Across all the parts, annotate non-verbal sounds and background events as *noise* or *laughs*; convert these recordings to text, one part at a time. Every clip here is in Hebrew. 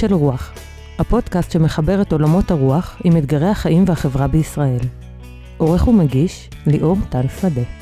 של רוח, הפודקאסט שמחבר את עולמות הרוח עם אתגרי החיים והחברה בישראל. עורך ומגיש, ליאור טל שדה.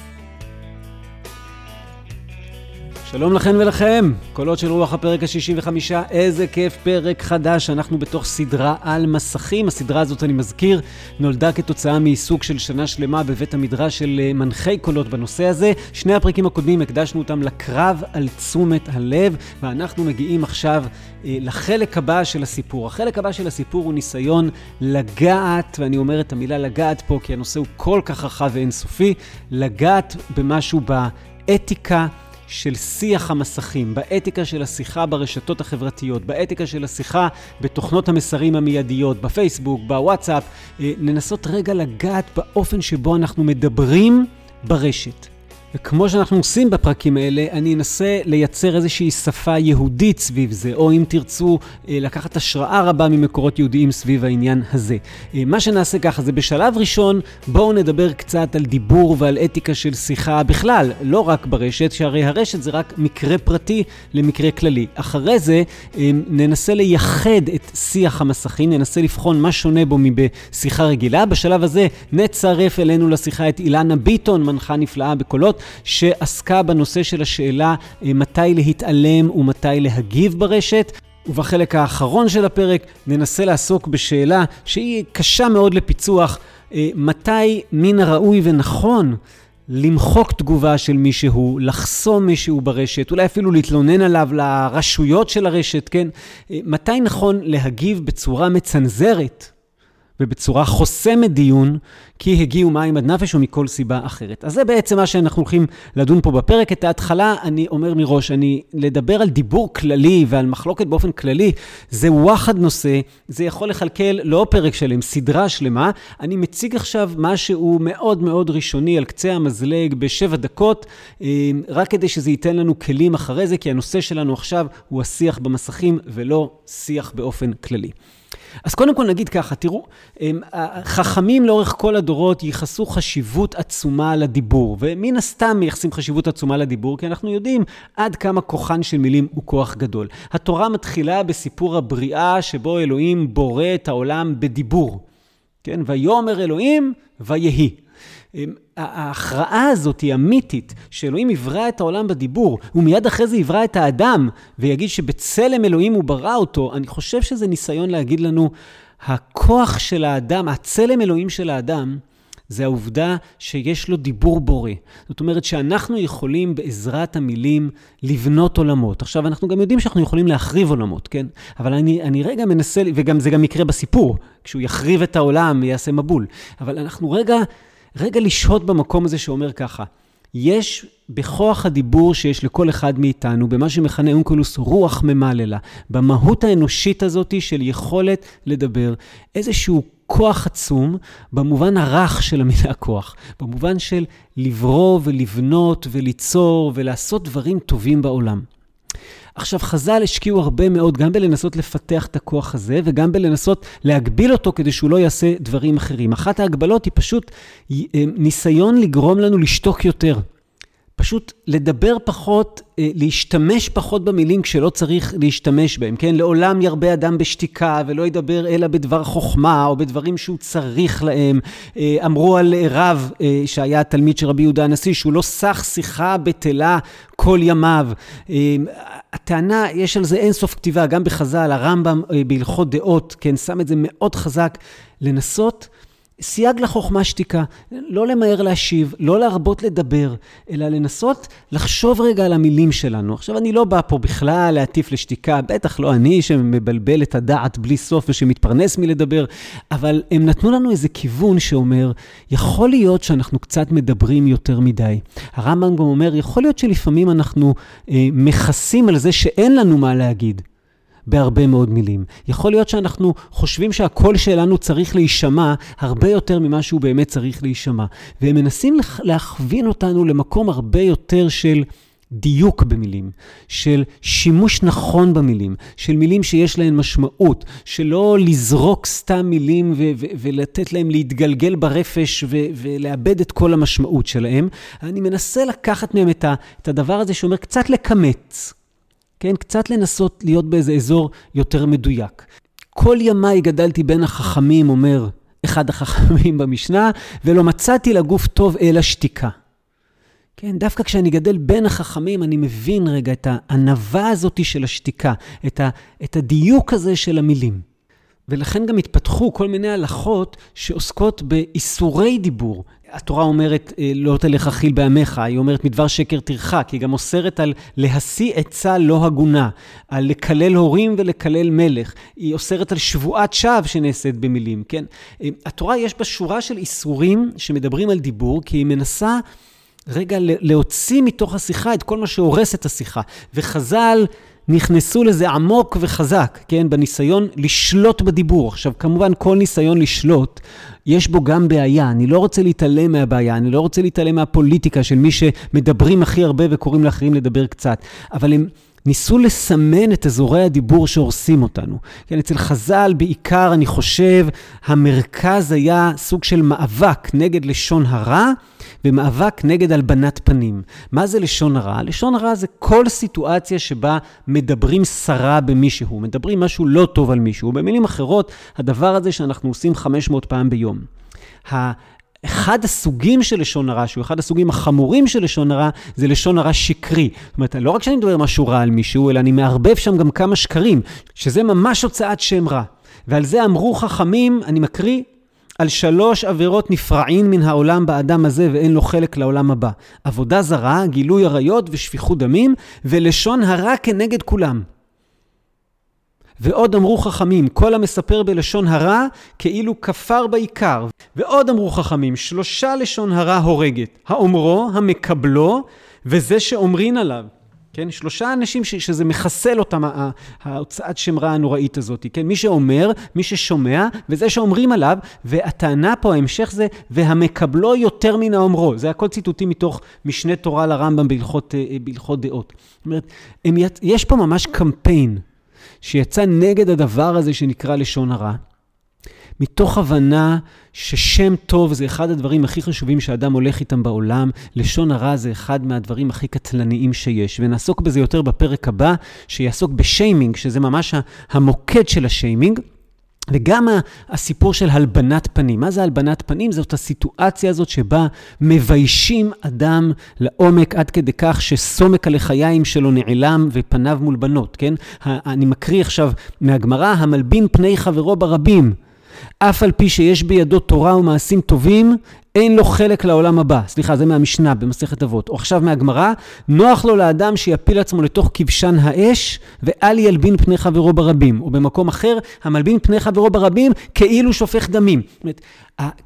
שלום לכן ולכם, קולות של רוח הפרק ה-65, איזה כיף, פרק חדש, אנחנו בתוך סדרה על מסכים. הסדרה הזאת, אני מזכיר, נולדה כתוצאה מעיסוק של שנה שלמה בבית המדרש של אה, מנחי קולות בנושא הזה. שני הפרקים הקודמים הקדשנו אותם לקרב על תשומת הלב, ואנחנו מגיעים עכשיו אה, לחלק הבא של הסיפור. החלק הבא של הסיפור הוא ניסיון לגעת, ואני אומר את המילה לגעת פה כי הנושא הוא כל כך רחב ואינסופי, לגעת במשהו באתיקה. של שיח המסכים, באתיקה של השיחה ברשתות החברתיות, באתיקה של השיחה בתוכנות המסרים המיידיות, בפייסבוק, בוואטסאפ, אה, לנסות רגע לגעת באופן שבו אנחנו מדברים ברשת. וכמו שאנחנו עושים בפרקים האלה, אני אנסה לייצר איזושהי שפה יהודית סביב זה, או אם תרצו, אה, לקחת השראה רבה ממקורות יהודיים סביב העניין הזה. אה, מה שנעשה ככה זה בשלב ראשון, בואו נדבר קצת על דיבור ועל אתיקה של שיחה בכלל, לא רק ברשת, שהרי הרשת זה רק מקרה פרטי למקרה כללי. אחרי זה אה, ננסה לייחד את שיח המסכים, ננסה לבחון מה שונה בו מבשיחה רגילה. בשלב הזה נצרף אלינו לשיחה את אילנה ביטון, מנחה נפלאה בקולות. שעסקה בנושא של השאלה אה, מתי להתעלם ומתי להגיב ברשת. ובחלק האחרון של הפרק ננסה לעסוק בשאלה שהיא קשה מאוד לפיצוח, אה, מתי מן הראוי ונכון למחוק תגובה של מישהו, לחסום מישהו ברשת, אולי אפילו להתלונן עליו לרשויות של הרשת, כן? אה, מתי נכון להגיב בצורה מצנזרת ובצורה חוסמת דיון, כי הגיעו מים עד נפש או מכל סיבה אחרת. אז זה בעצם מה שאנחנו הולכים לדון פה בפרק. את ההתחלה, אני אומר מראש, אני לדבר על דיבור כללי ועל מחלוקת באופן כללי, זה וואחד נושא, זה יכול לכלכל לא פרק שלם, סדרה שלמה. אני מציג עכשיו משהו מאוד מאוד ראשוני על קצה המזלג בשבע דקות, אה, רק כדי שזה ייתן לנו כלים אחרי זה, כי הנושא שלנו עכשיו הוא השיח במסכים ולא שיח באופן כללי. אז קודם כל נגיד ככה, תראו, חכמים לאורך כל הדורות ייחסו חשיבות עצומה לדיבור, ומן הסתם מייחסים חשיבות עצומה לדיבור, כי אנחנו יודעים עד כמה כוחן של מילים הוא כוח גדול. התורה מתחילה בסיפור הבריאה, שבו אלוהים בורא את העולם בדיבור. כן? ויאמר אלוהים, ויהי. ההכרעה הזאת היא אמיתית, שאלוהים יברא את העולם בדיבור, ומיד אחרי זה יברא את האדם, ויגיד שבצלם אלוהים הוא ברא אותו, אני חושב שזה ניסיון להגיד לנו, הכוח של האדם, הצלם אלוהים של האדם, זה העובדה שיש לו דיבור בורא. זאת אומרת שאנחנו יכולים בעזרת המילים לבנות עולמות. עכשיו, אנחנו גם יודעים שאנחנו יכולים להחריב עולמות, כן? אבל אני, אני רגע מנסה, וגם זה גם יקרה בסיפור, כשהוא יחריב את העולם, יעשה מבול. אבל אנחנו רגע רגע לשהות במקום הזה שאומר ככה, יש בכוח הדיבור שיש לכל אחד מאיתנו, במה שמכנה אונקולוס רוח ממללה, במהות האנושית הזאת של יכולת לדבר, איזשהו כוח עצום במובן הרך של המילה *laughs* כוח, במובן של לברוא ולבנות וליצור ולעשות דברים טובים בעולם. עכשיו, חז"ל השקיעו הרבה מאוד גם בלנסות לפתח את הכוח הזה, וגם בלנסות להגביל אותו כדי שהוא לא יעשה דברים אחרים. אחת ההגבלות היא פשוט אה, ניסיון לגרום לנו לשתוק יותר. פשוט לדבר פחות, אה, להשתמש פחות במילים כשלא צריך להשתמש בהם, כן? לעולם ירבה אדם בשתיקה ולא ידבר אלא בדבר חוכמה או בדברים שהוא צריך להם. אה, אמרו על רב שהיה תלמיד של רבי יהודה הנשיא, שהוא לא סח שיחה בטלה כל ימיו. הטענה, יש על זה אינסוף כתיבה, גם בחז"ל, הרמב"ם אה, בהלכות דעות, כן, שם את זה מאוד חזק, לנסות סייג לחוכמה שתיקה, לא למהר להשיב, לא להרבות לדבר, אלא לנסות לחשוב רגע על המילים שלנו. עכשיו, אני לא בא פה בכלל להטיף לשתיקה, בטח לא אני שמבלבל את הדעת בלי סוף ושמתפרנס מלדבר, אבל הם נתנו לנו איזה כיוון שאומר, יכול להיות שאנחנו קצת מדברים יותר מדי. הרמב"ם גם אומר, יכול להיות שלפעמים אנחנו אה, מכסים על זה שאין לנו מה להגיד. בהרבה מאוד מילים. יכול להיות שאנחנו חושבים שהקול שלנו צריך להישמע הרבה יותר ממה שהוא באמת צריך להישמע. והם מנסים להכווין אותנו למקום הרבה יותר של... דיוק במילים, של שימוש נכון במילים, של מילים שיש להן משמעות, שלא לזרוק סתם מילים ו- ו- ולתת להם להתגלגל ברפש ו- ולאבד את כל המשמעות שלהם. אני מנסה לקחת מהם את, ה- את הדבר הזה שאומר קצת לקמץ, כן? קצת לנסות להיות באיזה אזור יותר מדויק. כל ימיי גדלתי בין החכמים, אומר אחד החכמים במשנה, ולא מצאתי לגוף טוב אלא שתיקה. כן, דווקא כשאני גדל בין החכמים, אני מבין רגע את הענווה הזאת של השתיקה, את, ה, את הדיוק הזה של המילים. ולכן גם התפתחו כל מיני הלכות שעוסקות באיסורי דיבור. התורה אומרת, אה, לא תלך אכיל בעמך, היא אומרת, מדבר שקר תרחק, היא גם אוסרת על להשיא עצה לא הגונה, על לקלל הורים ולקלל מלך. היא אוסרת על שבועת שווא שנעשית במילים, כן? אה, התורה יש בה שורה של איסורים שמדברים על דיבור, כי היא מנסה רגע להוציא מתוך השיחה את כל מה שהורס את השיחה. וחז"ל נכנסו לזה עמוק וחזק, כן? בניסיון לשלוט בדיבור. עכשיו, כמובן, כל ניסיון לשלוט, יש בו גם בעיה. אני לא רוצה להתעלם מהבעיה, אני לא רוצה להתעלם מהפוליטיקה של מי שמדברים הכי הרבה וקוראים לאחרים לדבר קצת. אבל הם... ניסו לסמן את אזורי הדיבור שהורסים אותנו. כן, אצל חז"ל בעיקר, אני חושב, המרכז היה סוג של מאבק נגד לשון הרע ומאבק נגד הלבנת פנים. מה זה לשון הרע? לשון הרע זה כל סיטואציה שבה מדברים סרה במישהו, מדברים משהו לא טוב על מישהו. במילים אחרות, הדבר הזה שאנחנו עושים 500 פעם ביום. אחד הסוגים של לשון הרע, שהוא אחד הסוגים החמורים של לשון הרע, זה לשון הרע שקרי. זאת אומרת, לא רק שאני מדבר משהו רע על מישהו, אלא אני מערבב שם גם כמה שקרים, שזה ממש הוצאת שם רע. ועל זה אמרו חכמים, אני מקריא, על שלוש עבירות נפרעין מן העולם באדם הזה ואין לו חלק לעולם הבא. עבודה זרה, גילוי עריות ושפיכות דמים, ולשון הרע כנגד כולם. ועוד אמרו חכמים, כל המספר בלשון הרע, כאילו כפר בעיקר. ועוד אמרו חכמים, שלושה לשון הרע הורגת, האומרו, המקבלו, וזה שאומרין עליו. כן? שלושה אנשים ש, שזה מחסל אותם, ההוצאת שם רע הנוראית הזאת, כן? מי שאומר, מי ששומע, וזה שאומרים עליו, והטענה פה, ההמשך זה, והמקבלו יותר מן האומרו. זה הכל ציטוטים מתוך משנה תורה לרמב"ם בהלכות, אה, בהלכות דעות. זאת אומרת, הם, יש פה ממש קמפיין שיצא נגד הדבר הזה שנקרא לשון הרע, מתוך הבנה ששם טוב זה אחד הדברים הכי חשובים שאדם הולך איתם בעולם, לשון הרע זה אחד מהדברים הכי קטלניים שיש, ונעסוק בזה יותר בפרק הבא, שיעסוק בשיימינג, שזה ממש המוקד של השיימינג. וגם הסיפור של הלבנת פנים. מה זה הלבנת פנים? זאת הסיטואציה הזאת שבה מביישים אדם לעומק עד כדי כך שסומק הלחיים שלו נעלם ופניו מולבנות, כן? אני מקריא עכשיו מהגמרא, המלבין פני חברו ברבים. אף על פי שיש בידו תורה ומעשים טובים, אין לו חלק לעולם הבא. סליחה, זה מהמשנה במסכת אבות. או עכשיו מהגמרא, נוח לו לאדם שיפיל עצמו לתוך כבשן האש, ואל ילבין פני חברו ברבים. או במקום אחר, המלבין פני חברו ברבים, כאילו שופך דמים. זאת אומרת,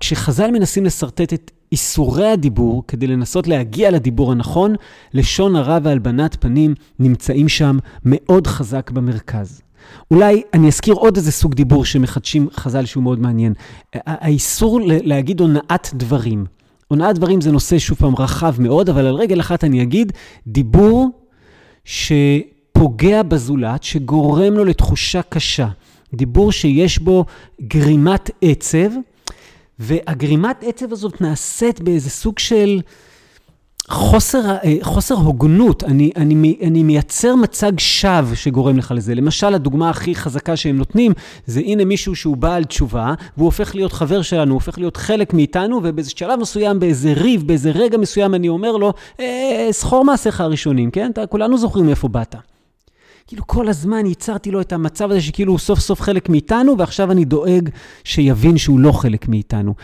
כשחז"ל מנסים לשרטט את איסורי הדיבור, כדי לנסות להגיע לדיבור הנכון, לשון הרע והלבנת פנים נמצאים שם מאוד חזק במרכז. אולי אני אזכיר עוד איזה סוג דיבור שמחדשים חז"ל שהוא מאוד מעניין. האיסור להגיד הונאת דברים. הונאת דברים זה נושא, שוב פעם, רחב מאוד, אבל על רגל אחת אני אגיד, דיבור שפוגע בזולת, שגורם לו לתחושה קשה. דיבור שיש בו גרימת עצב, והגרימת עצב הזאת נעשית באיזה סוג של... חוסר, אה, חוסר הוגנות, אני, אני, אני מייצר מצג שווא שגורם לך לזה. למשל, הדוגמה הכי חזקה שהם נותנים, זה הנה מישהו שהוא בעל תשובה, והוא הופך להיות חבר שלנו, הוא הופך להיות חלק מאיתנו, ובאיזה שלב מסוים, באיזה ריב, באיזה רגע מסוים, אני אומר לו, אה, סחור מעשיך הראשונים, כן? אתה, כולנו זוכרים מאיפה באת. כאילו כל הזמן ייצרתי לו את המצב הזה שכאילו הוא סוף סוף חלק מאיתנו, ועכשיו אני דואג שיבין שהוא לא חלק מאיתנו.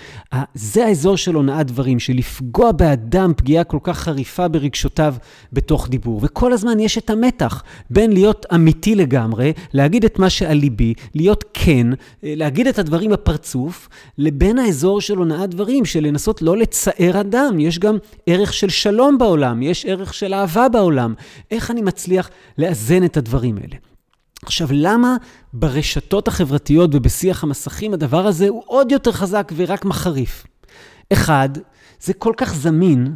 זה האזור של הונאת דברים, של לפגוע באדם פגיעה כל כך חריפה ברגשותיו בתוך דיבור. וכל הזמן יש את המתח בין להיות אמיתי לגמרי, להגיד את מה שעל ליבי, להיות כן, להגיד את הדברים בפרצוף, לבין האזור של הונאת דברים, של לנסות לא לצער אדם. יש גם ערך של שלום בעולם, יש ערך של אהבה בעולם. איך אני מצליח לאזן את הדברים? הדברים האלה. עכשיו, למה ברשתות החברתיות ובשיח המסכים הדבר הזה הוא עוד יותר חזק ורק מחריף? אחד, זה כל כך זמין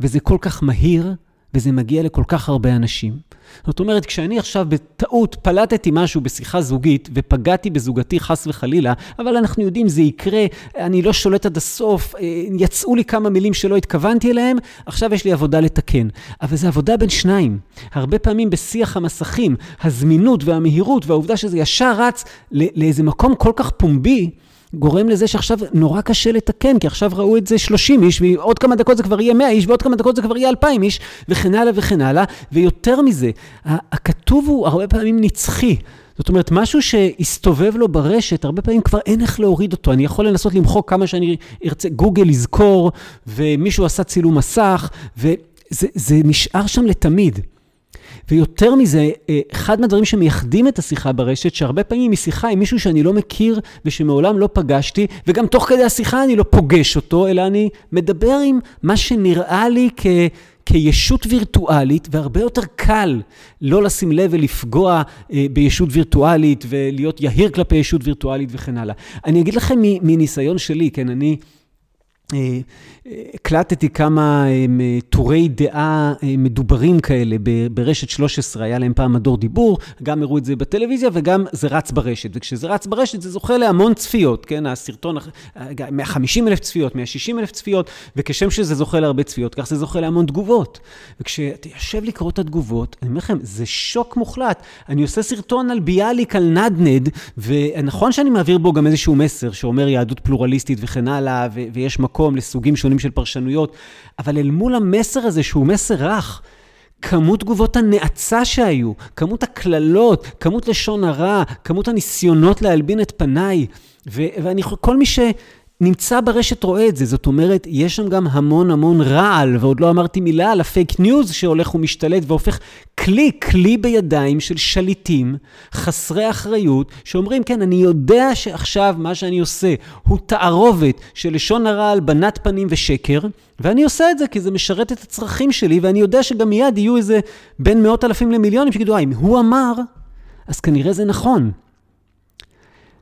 וזה כל כך מהיר וזה מגיע לכל כך הרבה אנשים. זאת אומרת, כשאני עכשיו בטעות פלטתי משהו בשיחה זוגית ופגעתי בזוגתי חס וחלילה, אבל אנחנו יודעים, זה יקרה, אני לא שולט עד הסוף, אה, יצאו לי כמה מילים שלא התכוונתי אליהם, עכשיו יש לי עבודה לתקן. אבל זה עבודה בין שניים. הרבה פעמים בשיח המסכים, הזמינות והמהירות והעובדה שזה ישר רץ לאיזה מקום כל כך פומבי, גורם לזה שעכשיו נורא קשה לתקן, כי עכשיו ראו את זה 30 איש, ועוד כמה דקות זה כבר יהיה 100 איש, ועוד כמה דקות זה כבר יהיה 2,000 איש, וכן הלאה וכן הלאה. ויותר מזה, הכתוב הוא הרבה פעמים נצחי. זאת אומרת, משהו שהסתובב לו ברשת, הרבה פעמים כבר אין איך להוריד אותו. אני יכול לנסות למחוק כמה שאני ארצה, גוגל יזכור, ומישהו עשה צילום מסך, וזה נשאר שם לתמיד. ויותר מזה, אה, אחד מהדברים שמייחדים את השיחה ברשת, שהרבה פעמים היא שיחה עם מישהו שאני לא מכיר ושמעולם לא פגשתי, וגם תוך כדי השיחה אני לא פוגש אותו, אלא אני מדבר עם מה שנראה לי כ... כישות וירטואלית, והרבה יותר קל לא לשים לב ולפגוע אה, בישות וירטואלית ולהיות יהיר כלפי ישות וירטואלית וכן הלאה. אני אגיד לכם מניסיון שלי, כן, אני... אה, הקלטתי כמה אה, טורי דעה אה, מדוברים כאלה ברשת 13, היה להם פעם מדור דיבור, גם הראו את זה בטלוויזיה וגם זה רץ ברשת. וכשזה רץ ברשת זה זוכה להמון צפיות, כן? הסרטון, 150 אלף צפיות, 160 אלף צפיות, וכשם שזה זוכה להרבה צפיות, כך זה זוכה להמון תגובות. וכשאתה יושב לקרוא את התגובות, אני אומר לכם, זה שוק מוחלט. אני עושה סרטון על ביאליק, על נדנד, ונכון שאני מעביר בו גם איזשהו מסר שאומר יהדות פלורליסטית וכן הלאה, ויש מקום לסוגים שונים של פרשנויות, אבל אל מול המסר הזה, שהוא מסר רך, כמות תגובות הנאצה שהיו, כמות הקללות, כמות לשון הרע, כמות הניסיונות להלבין את פניי, ו- ואני, כל מי ש... נמצא ברשת רואה את זה, זאת אומרת, יש שם גם המון המון רעל, ועוד לא אמרתי מילה על ה fake news שהולך ומשתלט והופך כלי, כלי בידיים של שליטים חסרי אחריות, שאומרים, כן, אני יודע שעכשיו מה שאני עושה הוא תערובת של לשון הרע, הלבנת פנים ושקר, ואני עושה את זה כי זה משרת את הצרכים שלי, ואני יודע שגם מיד יהיו איזה בין מאות אלפים למיליונים שיגידו, אה, אם הוא אמר, אז כנראה זה נכון.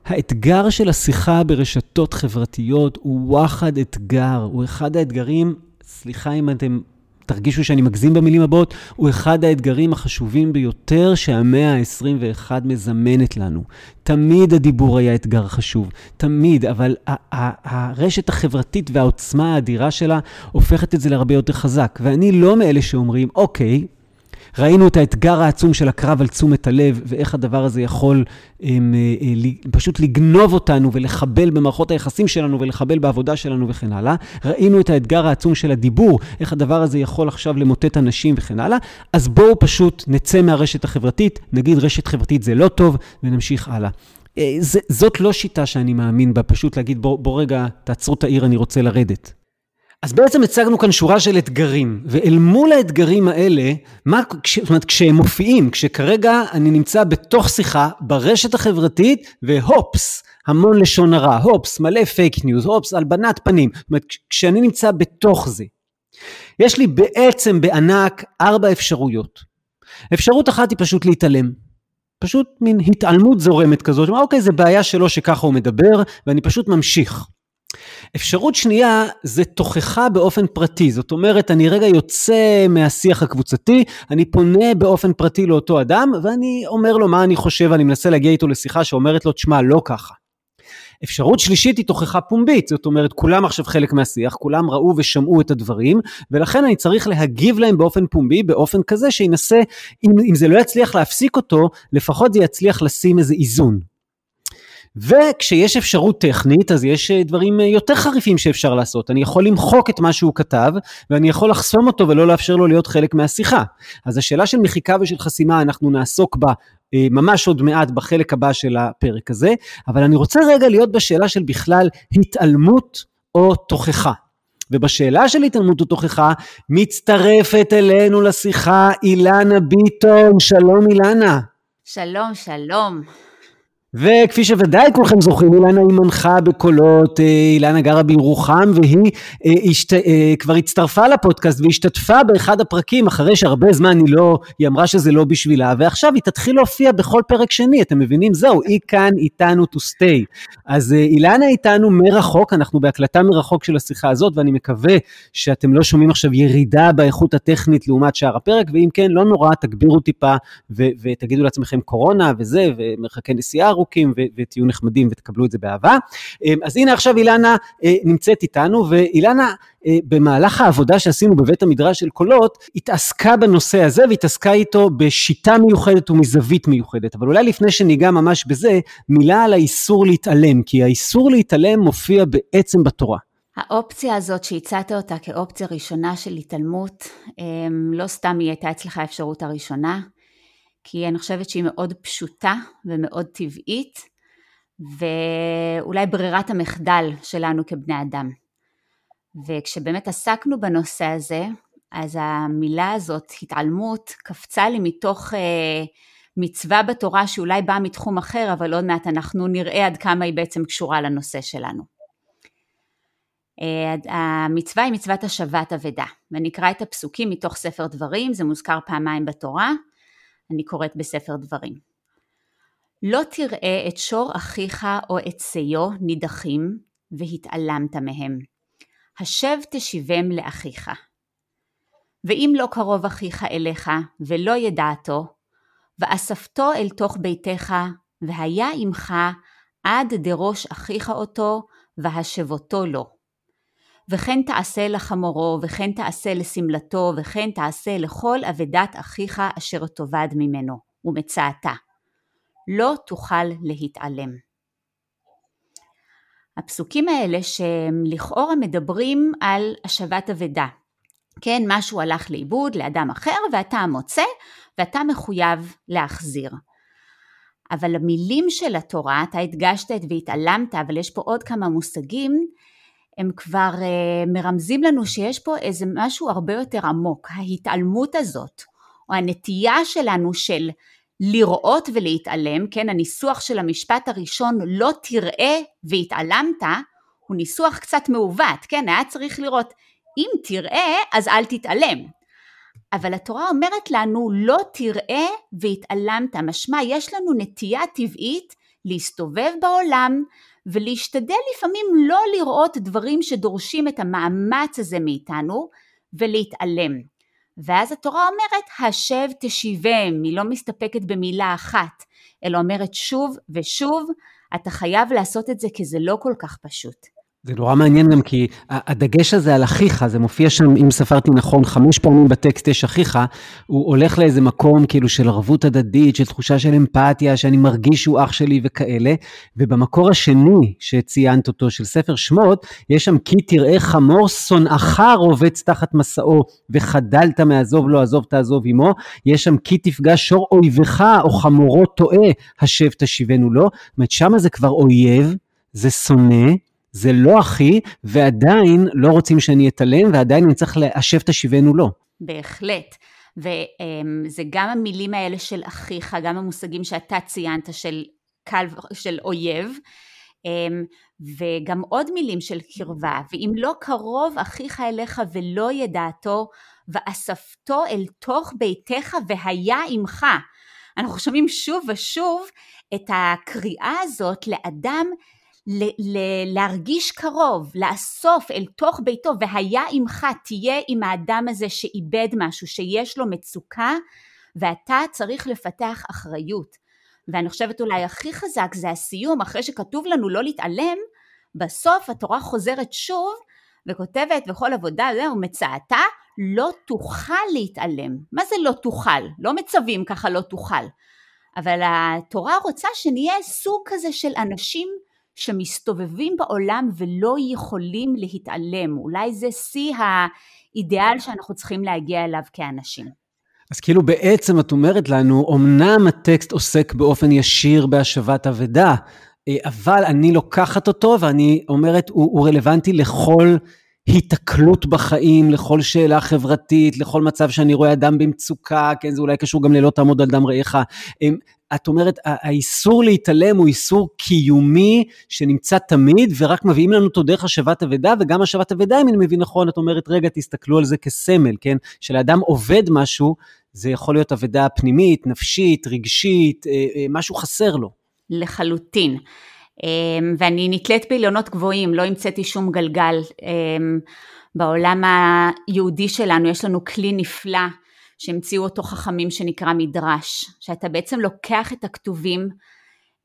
האתגר של השיחה ברשתות חברתיות הוא וואחד אתגר, הוא אחד האתגרים, סליחה אם אתם תרגישו שאני מגזים במילים הבאות, הוא אחד האתגרים החשובים ביותר שהמאה ה-21 מזמנת לנו. תמיד הדיבור היה אתגר חשוב, תמיד, אבל הרשת החברתית והעוצמה האדירה שלה הופכת את זה להרבה יותר חזק. ואני לא מאלה שאומרים, אוקיי, ראינו את האתגר העצום של הקרב על תשומת הלב, ואיך הדבר הזה יכול הם, אה, אה, פשוט לגנוב אותנו ולחבל במערכות היחסים שלנו ולחבל בעבודה שלנו וכן הלאה. ראינו את האתגר העצום של הדיבור, איך הדבר הזה יכול עכשיו למוטט אנשים וכן הלאה. אז בואו פשוט נצא מהרשת החברתית, נגיד רשת חברתית זה לא טוב, ונמשיך הלאה. אה, זאת לא שיטה שאני מאמין בה, פשוט להגיד בוא, בוא רגע, תעצרו את העיר, אני רוצה לרדת. אז בעצם הצגנו כאן שורה של אתגרים, ואל מול האתגרים האלה, מה, כש, זאת אומרת, כשהם מופיעים, כשכרגע אני נמצא בתוך שיחה ברשת החברתית, והופס, המון לשון הרע, הופס, מלא fake news, הופס, הלבנת פנים, זאת אומרת, כשאני נמצא בתוך זה, יש לי בעצם בענק ארבע אפשרויות. אפשרות אחת היא פשוט להתעלם. פשוט מין התעלמות זורמת כזאת, אוקיי, זה בעיה שלו שככה הוא מדבר, ואני פשוט ממשיך. אפשרות שנייה זה תוכחה באופן פרטי, זאת אומרת, אני רגע יוצא מהשיח הקבוצתי, אני פונה באופן פרטי לאותו אדם, ואני אומר לו מה אני חושב, אני מנסה להגיע איתו לשיחה שאומרת לו, תשמע, לא ככה. אפשרות שלישית היא תוכחה פומבית, זאת אומרת, כולם עכשיו חלק מהשיח, כולם ראו ושמעו את הדברים, ולכן אני צריך להגיב להם באופן פומבי, באופן כזה שינסה, אם, אם זה לא יצליח להפסיק אותו, לפחות זה יצליח לשים איזה איזון. וכשיש אפשרות טכנית, אז יש אה, דברים אה, יותר חריפים שאפשר לעשות. אני יכול למחוק את מה שהוא כתב, ואני יכול לחסום אותו ולא לאפשר לו להיות חלק מהשיחה. אז השאלה של מחיקה ושל חסימה, אנחנו נעסוק בה אה, ממש עוד מעט בחלק הבא של הפרק הזה, אבל אני רוצה רגע להיות בשאלה של בכלל התעלמות או תוכחה. ובשאלה של התעלמות או תוכחה, מצטרפת אלינו לשיחה אילנה ביטון. שלום אילנה. שלום, שלום. וכפי שוודאי כולכם זוכרים, אילנה היא מנחה בקולות, אה, אילנה גרה בירוחם, והיא אה, השת... אה, כבר הצטרפה לפודקאסט והשתתפה באחד הפרקים, אחרי שהרבה זמן היא לא, היא אמרה שזה לא בשבילה, ועכשיו היא תתחיל להופיע בכל פרק שני, אתם מבינים? זהו, היא כאן איתנו to stay. אז אילנה איתנו מרחוק, אנחנו בהקלטה מרחוק של השיחה הזאת, ואני מקווה שאתם לא שומעים עכשיו ירידה באיכות הטכנית לעומת שאר הפרק, ואם כן, לא נורא, תגבירו טיפה ותגידו לעצמכם קורונה וזה, ומרחקי נסיעה ארוכים, ותהיו נחמדים ותקבלו את זה באהבה. אמ, אז הנה עכשיו אילנה אה, נמצאת איתנו, ואילנה, אה, במהלך העבודה שעשינו בבית המדרש של קולות, התעסקה בנושא הזה והתעסקה איתו בשיטה מיוחדת ומזווית מיוחדת. אבל אולי לפני שניגע ממש בזה, מילה על האיסור להתעלם, כי האיסור להתעלם מופיע בעצם בתורה. האופציה הזאת שהצעת אותה כאופציה ראשונה של התעלמות, אמ, לא סתם היא הייתה אצלך האפשרות הראשונה, כי אני חושבת שהיא מאוד פשוטה ומאוד טבעית, ואולי ברירת המחדל שלנו כבני אדם. וכשבאמת עסקנו בנושא הזה, אז המילה הזאת, התעלמות, קפצה לי מתוך אה, מצווה בתורה שאולי באה מתחום אחר, אבל עוד מעט אנחנו נראה עד כמה היא בעצם קשורה לנושא שלנו. אה, המצווה היא מצוות השבת אבדה, ונקרא את הפסוקים מתוך ספר דברים, זה מוזכר פעמיים בתורה, אני קוראת בספר דברים. לא תראה את שור אחיך או את שיו נידחים, והתעלמת מהם. השב תשיבם לאחיך. ואם לא קרוב אחיך אליך, ולא ידעתו, ואספתו אל תוך ביתך, והיה עמך עד דראש אחיך אותו, והשבותו לו. וכן תעשה לחמורו, וכן תעשה לשמלתו, וכן תעשה לכל אבדת אחיך אשר תאבד ממנו, ומצאתה. לא תוכל להתעלם. הפסוקים האלה שהם לכאורה מדברים על השבת אבדה. כן, משהו הלך לאיבוד לאדם אחר ואתה מוצא ואתה מחויב להחזיר. אבל המילים של התורה, אתה הדגשת את והתעלמת, אבל יש פה עוד כמה מושגים, הם כבר uh, מרמזים לנו שיש פה איזה משהו הרבה יותר עמוק. ההתעלמות הזאת, או הנטייה שלנו של לראות ולהתעלם, כן, הניסוח של המשפט הראשון לא תראה והתעלמת, הוא ניסוח קצת מעוות, כן, היה צריך לראות אם תראה אז אל תתעלם. אבל התורה אומרת לנו לא תראה והתעלמת, משמע יש לנו נטייה טבעית להסתובב בעולם ולהשתדל לפעמים לא לראות דברים שדורשים את המאמץ הזה מאיתנו ולהתעלם. ואז התורה אומרת, השב תשיבם, היא לא מסתפקת במילה אחת, אלא אומרת שוב ושוב, אתה חייב לעשות את זה כי זה לא כל כך פשוט. זה נורא מעניין גם כי הדגש הזה על אחיך, זה מופיע שם, אם ספרתי נכון, חמש פעמים בטקסט יש אחיך, הוא הולך לאיזה מקום כאילו של ערבות הדדית, של תחושה של אמפתיה, שאני מרגיש שהוא אח שלי וכאלה, ובמקור השני שציינת אותו, של ספר שמות, יש שם כי תראה חמור שונאך רובץ תחת מסעו, וחדלת מעזוב לא עזוב תעזוב עמו, יש שם כי תפגע שור אויבך או חמורו טועה, השב תשיבנו לו, זאת אומרת שמה זה כבר אויב, זה שונא, זה לא אחי, ועדיין לא רוצים שאני אתעלם, ועדיין אני צריך לאשב תשיבנו לו. בהחלט. וזה גם המילים האלה של אחיך, גם המושגים שאתה ציינת של קל, של אויב, אמ, וגם עוד מילים של קרבה, ואם לא קרוב אחיך אליך ולא ידעתו, ואספתו אל תוך ביתך והיה עמך. אנחנו שומעים שוב ושוב את הקריאה הזאת לאדם ל- ל- להרגיש קרוב, לאסוף אל תוך ביתו, והיה עמך, תהיה עם האדם הזה שאיבד משהו, שיש לו מצוקה, ואתה צריך לפתח אחריות. ואני חושבת אולי הכי חזק זה הסיום, אחרי שכתוב לנו לא להתעלם, בסוף התורה חוזרת שוב וכותבת וכל עבודה זהו מצאתה לא תוכל להתעלם. מה זה לא תוכל? לא מצווים ככה לא תוכל. אבל התורה רוצה שנהיה סוג כזה של אנשים שמסתובבים בעולם ולא יכולים להתעלם. אולי זה שיא האידיאל שאנחנו צריכים להגיע אליו כאנשים. אז כאילו בעצם את אומרת לנו, אמנם הטקסט עוסק באופן ישיר בהשבת אבדה, אה, אבל אני לוקחת אותו ואני אומרת, הוא, הוא רלוונטי לכל היתקלות בחיים, לכל שאלה חברתית, לכל מצב שאני רואה אדם במצוקה, כן, זה אולי קשור גם ללא תעמוד על דם רעך. את אומרת, האיסור להתעלם הוא איסור קיומי שנמצא תמיד, ורק מביאים לנו אותו דרך השבת אבדה, וגם השבת אבדה, אם אני מבין נכון, את אומרת, רגע, תסתכלו על זה כסמל, כן? שלאדם עובד משהו, זה יכול להיות אבדה פנימית, נפשית, רגשית, אה, אה, משהו חסר לו. לחלוטין. אמ, ואני נתלית בעליונות גבוהים, לא המצאתי שום גלגל. אמ, בעולם היהודי שלנו יש לנו כלי נפלא שהמציאו אותו חכמים שנקרא מדרש, שאתה בעצם לוקח את הכתובים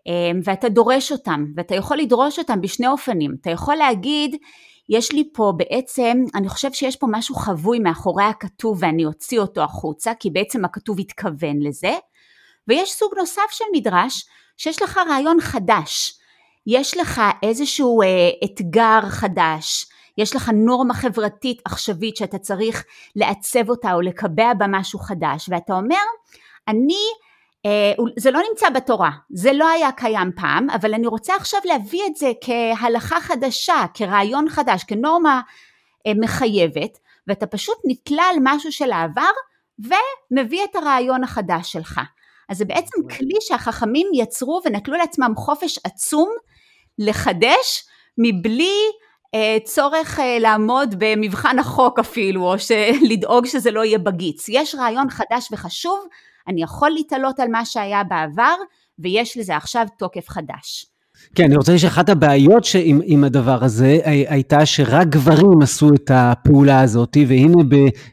אמ, ואתה דורש אותם, ואתה יכול לדרוש אותם בשני אופנים. אתה יכול להגיד, יש לי פה בעצם, אני חושב שיש פה משהו חבוי מאחורי הכתוב ואני אוציא אותו החוצה, כי בעצם הכתוב התכוון לזה, ויש סוג נוסף של מדרש, שיש לך רעיון חדש, יש לך איזשהו אה, אתגר חדש, יש לך נורמה חברתית עכשווית שאתה צריך לעצב אותה או לקבע בה משהו חדש, ואתה אומר, אני, אה, זה לא נמצא בתורה, זה לא היה קיים פעם, אבל אני רוצה עכשיו להביא את זה כהלכה חדשה, כרעיון חדש, כנורמה אה, מחייבת, ואתה פשוט נתלה על משהו של העבר ומביא את הרעיון החדש שלך. אז זה בעצם כלי שהחכמים יצרו ונטלו לעצמם חופש עצום לחדש מבלי צורך אה, לעמוד במבחן החוק אפילו, או *laughs* לדאוג שזה לא יהיה בגיץ. יש רעיון חדש וחשוב, אני יכול להתעלות על מה שהיה בעבר, ויש לזה עכשיו תוקף חדש. כן, אני רוצה להגיד שאחת הבעיות שעם, עם הדבר הזה הייתה שרק גברים עשו את הפעולה הזאת, והנה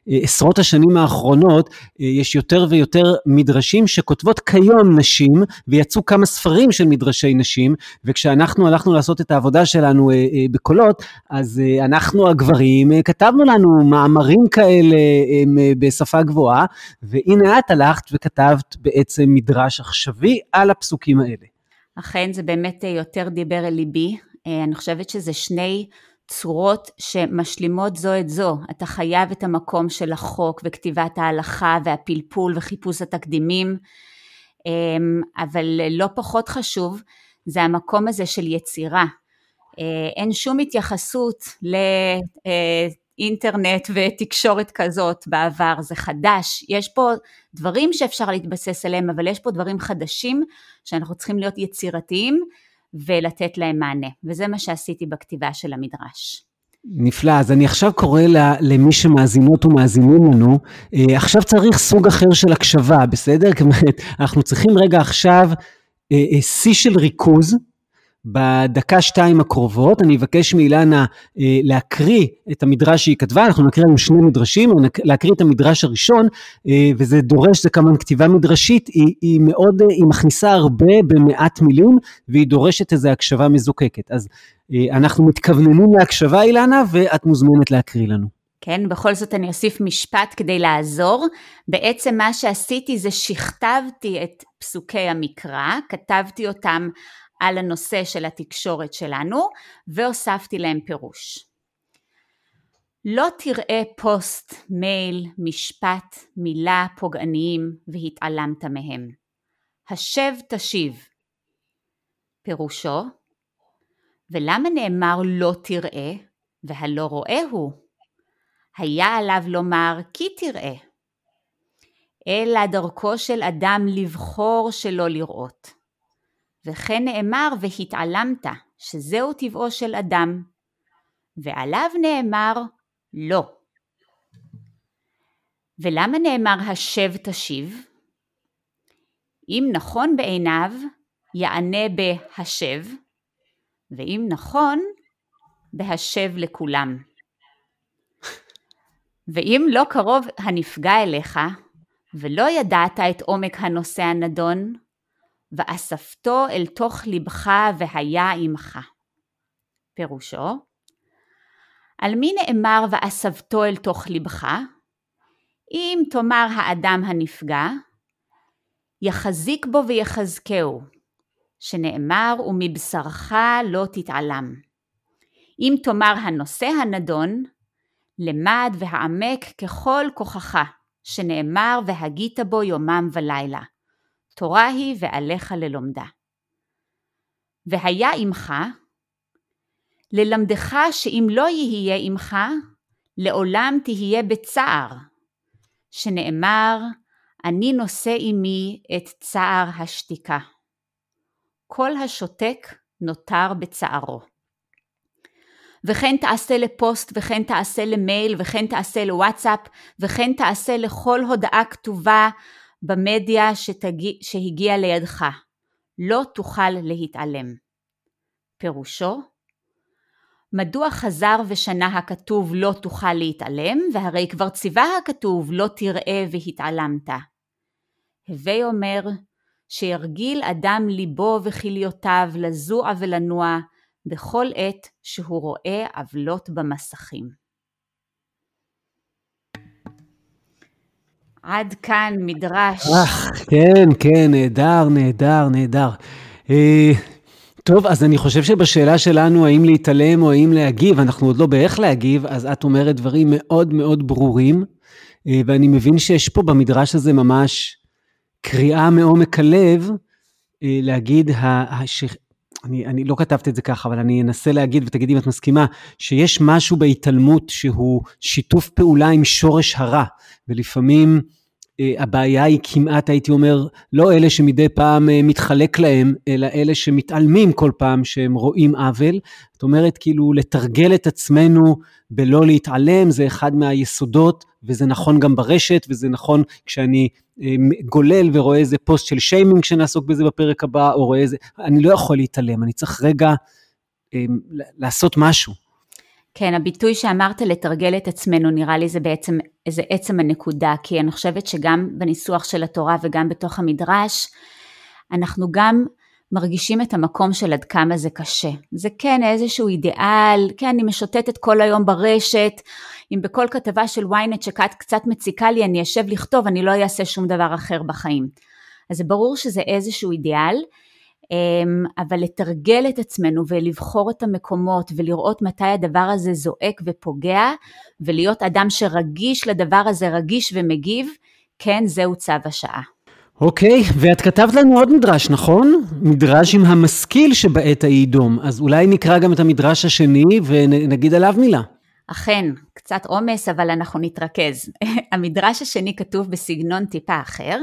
בעשרות השנים האחרונות אה, יש יותר ויותר מדרשים שכותבות כיום נשים, ויצאו כמה ספרים של מדרשי נשים, וכשאנחנו הלכנו לעשות את העבודה שלנו אה, אה, בקולות, אז אנחנו הגברים כתבנו לנו מאמרים כאלה בשפה גבוהה, והנה את הלכת וכתבת בעצם מדרש עכשווי על הפסוקים האלה. אכן זה באמת אה, יותר דיבר אל ליבי, אה, אני חושבת שזה שני צורות שמשלימות זו את זו, אתה חייב את המקום של החוק וכתיבת ההלכה והפלפול וחיפוש התקדימים, אמ, אבל לא פחות חשוב זה המקום הזה של יצירה. אה, אין שום התייחסות אינטרנט ותקשורת כזאת בעבר, זה חדש, יש פה דברים שאפשר להתבסס עליהם, אבל יש פה דברים חדשים שאנחנו צריכים להיות יצירתיים ולתת להם מענה, וזה מה שעשיתי בכתיבה של המדרש. נפלא, אז אני עכשיו קורא למי שמאזינות ומאזינים לנו, אה, עכשיו צריך סוג אחר של הקשבה, בסדר? *laughs* אנחנו צריכים רגע עכשיו אה, אה, שיא של ריכוז, בדקה-שתיים הקרובות אני אבקש מאילנה אה, להקריא את המדרש שהיא כתבה, אנחנו נקריא לנו שני מדרשים, להקריא את המדרש הראשון, אה, וזה דורש, זה כמובן כתיבה מדרשית, היא, היא מאוד, היא מכניסה הרבה במעט מילים, והיא דורשת איזו הקשבה מזוקקת. אז אה, אנחנו מתכווננים להקשבה, אילנה, ואת מוזמנת להקריא לנו. כן, בכל זאת אני אוסיף משפט כדי לעזור. בעצם מה שעשיתי זה שכתבתי את פסוקי המקרא, כתבתי אותם על הנושא של התקשורת שלנו, והוספתי להם פירוש. לא תראה פוסט, מייל, משפט, מילה פוגעניים והתעלמת מהם. השב תשיב. פירושו, ולמה נאמר לא תראה, והלא רואה הוא? היה עליו לומר כי תראה. אלא דרכו של אדם לבחור שלא לראות. וכן נאמר והתעלמת, שזהו טבעו של אדם, ועליו נאמר לא. ולמה נאמר השב תשיב? אם נכון בעיניו, יענה בהשב, ואם נכון, בהשב לכולם. ואם לא קרוב הנפגע אליך, ולא ידעת את עומק הנושא הנדון, ואספתו אל תוך לבך והיה עמך. פירושו, על מי נאמר ואספתו אל תוך לבך? אם תאמר האדם הנפגע, יחזיק בו ויחזקהו, שנאמר ומבשרך לא תתעלם. אם תאמר הנושא הנדון, למד והעמק ככל כוחך, שנאמר והגית בו יומם ולילה. תורה היא ועליך ללומדה. והיה עמך, ללמדך שאם לא יהיה עמך, לעולם תהיה בצער, שנאמר, אני נושא עמי את צער השתיקה. כל השותק נותר בצערו. וכן תעשה לפוסט, וכן תעשה למייל, וכן תעשה לוואטסאפ, וכן תעשה לכל הודעה כתובה במדיה שתגיע, שהגיעה לידך. לא תוכל להתעלם. פירושו, מדוע חזר ושנה הכתוב לא תוכל להתעלם, והרי כבר ציווה הכתוב לא תראה והתעלמת. הווי אומר, שירגיל אדם ליבו וכליותיו לזוע ולנוע בכל עת שהוא רואה עוולות במסכים. עד כאן מדרש. אך, כן, כן, נהדר, נהדר, נהדר. אה, טוב, אז אני חושב שבשאלה שלנו האם להתעלם או האם להגיב, אנחנו עוד לא באיך להגיב, אז את אומרת דברים מאוד מאוד ברורים, אה, ואני מבין שיש פה במדרש הזה ממש קריאה מעומק הלב, אה, להגיד, ה, ש... אני, אני לא כתבתי את זה ככה, אבל אני אנסה להגיד, ותגידי אם את מסכימה, שיש משהו בהתעלמות שהוא שיתוף פעולה עם שורש הרע, ולפעמים הבעיה היא כמעט, הייתי אומר, לא אלה שמדי פעם אה, מתחלק להם, אלא אלה שמתעלמים כל פעם שהם רואים עוול. זאת אומרת, כאילו, לתרגל את עצמנו בלא להתעלם, זה אחד מהיסודות, וזה נכון גם ברשת, וזה נכון כשאני אה, גולל ורואה איזה פוסט של שיימינג שנעסוק בזה בפרק הבא, או רואה איזה, אני לא יכול להתעלם, אני צריך רגע לעשות משהו. כן, הביטוי שאמרת לתרגל את עצמנו, נראה לי זה בעצם איזה עצם הנקודה, כי אני חושבת שגם בניסוח של התורה וגם בתוך המדרש, אנחנו גם מרגישים את המקום של עד כמה זה קשה. זה כן איזשהו אידיאל, כן, אני משוטטת כל היום ברשת, אם בכל כתבה של ynet שקצת מציקה לי, אני אשב לכתוב, אני לא אעשה שום דבר אחר בחיים. אז זה ברור שזה איזשהו אידיאל, אבל לתרגל את עצמנו ולבחור את המקומות ולראות מתי הדבר הזה זועק ופוגע ולהיות אדם שרגיש לדבר הזה, רגיש ומגיב, כן, זהו צו השעה. אוקיי, okay, ואת כתבת לנו עוד מדרש, נכון? מדרש עם המשכיל שבעת ההיא דום. אז אולי נקרא גם את המדרש השני ונגיד עליו מילה. אכן, קצת עומס, אבל אנחנו נתרכז. *laughs* המדרש השני כתוב בסגנון טיפה אחר.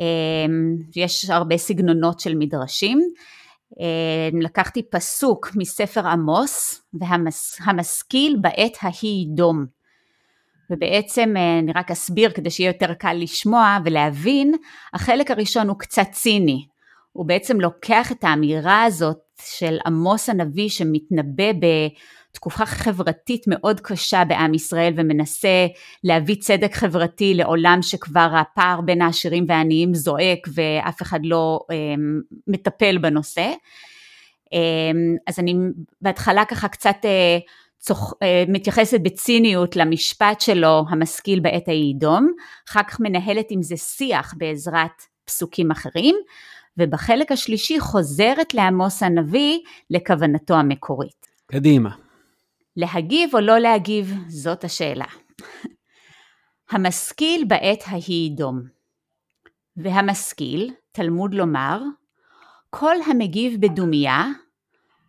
אמ, יש הרבה סגנונות של מדרשים. אמ, לקחתי פסוק מספר עמוס, והמשכיל בעת ההיא דום. ובעצם אה, אני רק אסביר כדי שיהיה יותר קל לשמוע ולהבין, החלק הראשון הוא קצת ציני. הוא בעצם לוקח את האמירה הזאת של עמוס הנביא שמתנבא תקופה חברתית מאוד קשה בעם ישראל ומנסה להביא צדק חברתי לעולם שכבר הפער בין העשירים והעניים זועק ואף אחד לא אה, מטפל בנושא. אה, אז אני בהתחלה ככה קצת אה, צוח, אה, מתייחסת בציניות למשפט שלו המשכיל בעת ההיא דום, אחר כך מנהלת עם זה שיח בעזרת פסוקים אחרים, ובחלק השלישי חוזרת לעמוס הנביא לכוונתו המקורית. קדימה. להגיב או לא להגיב, זאת השאלה. המשכיל בעת ההיא דום. והמשכיל, תלמוד לומר, כל המגיב בדומיה,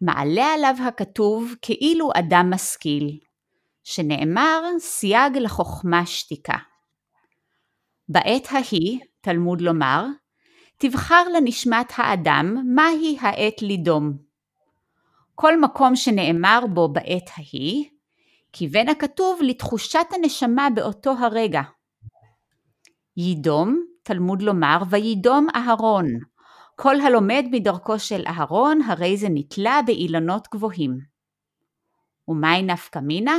מעלה עליו הכתוב כאילו אדם משכיל, שנאמר סייג לחוכמה שתיקה. בעת ההיא, תלמוד לומר, תבחר לנשמת האדם מהי העת לדום. כל מקום שנאמר בו בעת ההיא, כיוון הכתוב לתחושת הנשמה באותו הרגע. יידום, תלמוד לומר, וידום אהרון. כל הלומד מדרכו של אהרון, הרי זה נתלה באילנות גבוהים. ומהי נפקא מינה?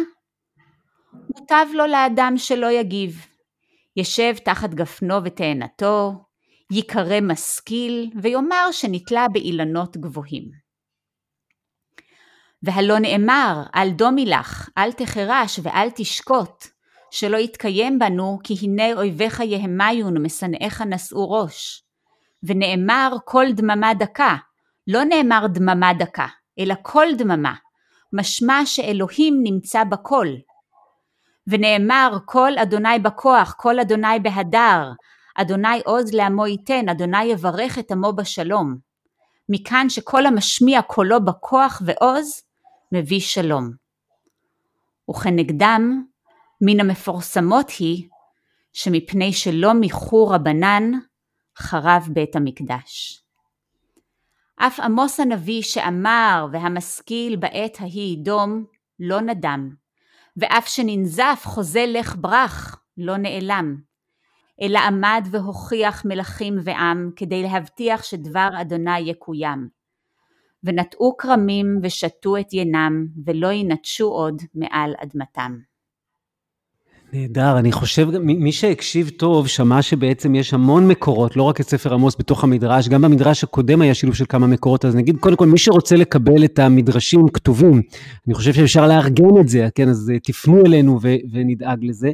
מוטב לו לאדם שלא יגיב. ישב תחת גפנו ותאנתו, ייקרא משכיל, ויאמר שנתלה באילנות גבוהים. והלא נאמר, אל דומי לך, אל תחרש ואל תשקוט, שלא יתקיים בנו, כי הנה אויביך יהמיון ומשנאיך נשאו ראש. ונאמר קול דממה דקה, לא נאמר דממה דקה, אלא קול דממה, משמע שאלוהים נמצא בקול. ונאמר קול אדוני בכוח, קול אדוני בהדר, אדוני עוז לעמו ייתן, אדוני יברך את עמו בשלום. מכאן שכל המשמיע קולו בכוח ועוז, מביא שלום. וכנגדם, מן המפורסמות היא, שמפני שלא מיחו רבנן, חרב בית המקדש. אף עמוס הנביא שאמר והמשכיל בעת ההיא דום, לא נדם, ואף שננזף חוזה לך ברח, לא נעלם, אלא עמד והוכיח מלכים ועם כדי להבטיח שדבר אדוני יקוים. ונטעו כרמים ושתו את ינם, ולא ינטשו עוד מעל אדמתם. נהדר, אני חושב, מי שהקשיב טוב, שמע שבעצם יש המון מקורות, לא רק את ספר עמוס בתוך המדרש, גם במדרש הקודם היה שילוב של כמה מקורות, אז נגיד, קודם כל, מי שרוצה לקבל את המדרשים כתובים, אני חושב שאפשר לארגן את זה, כן, אז אה, תפנו אלינו ו- ונדאג לזה.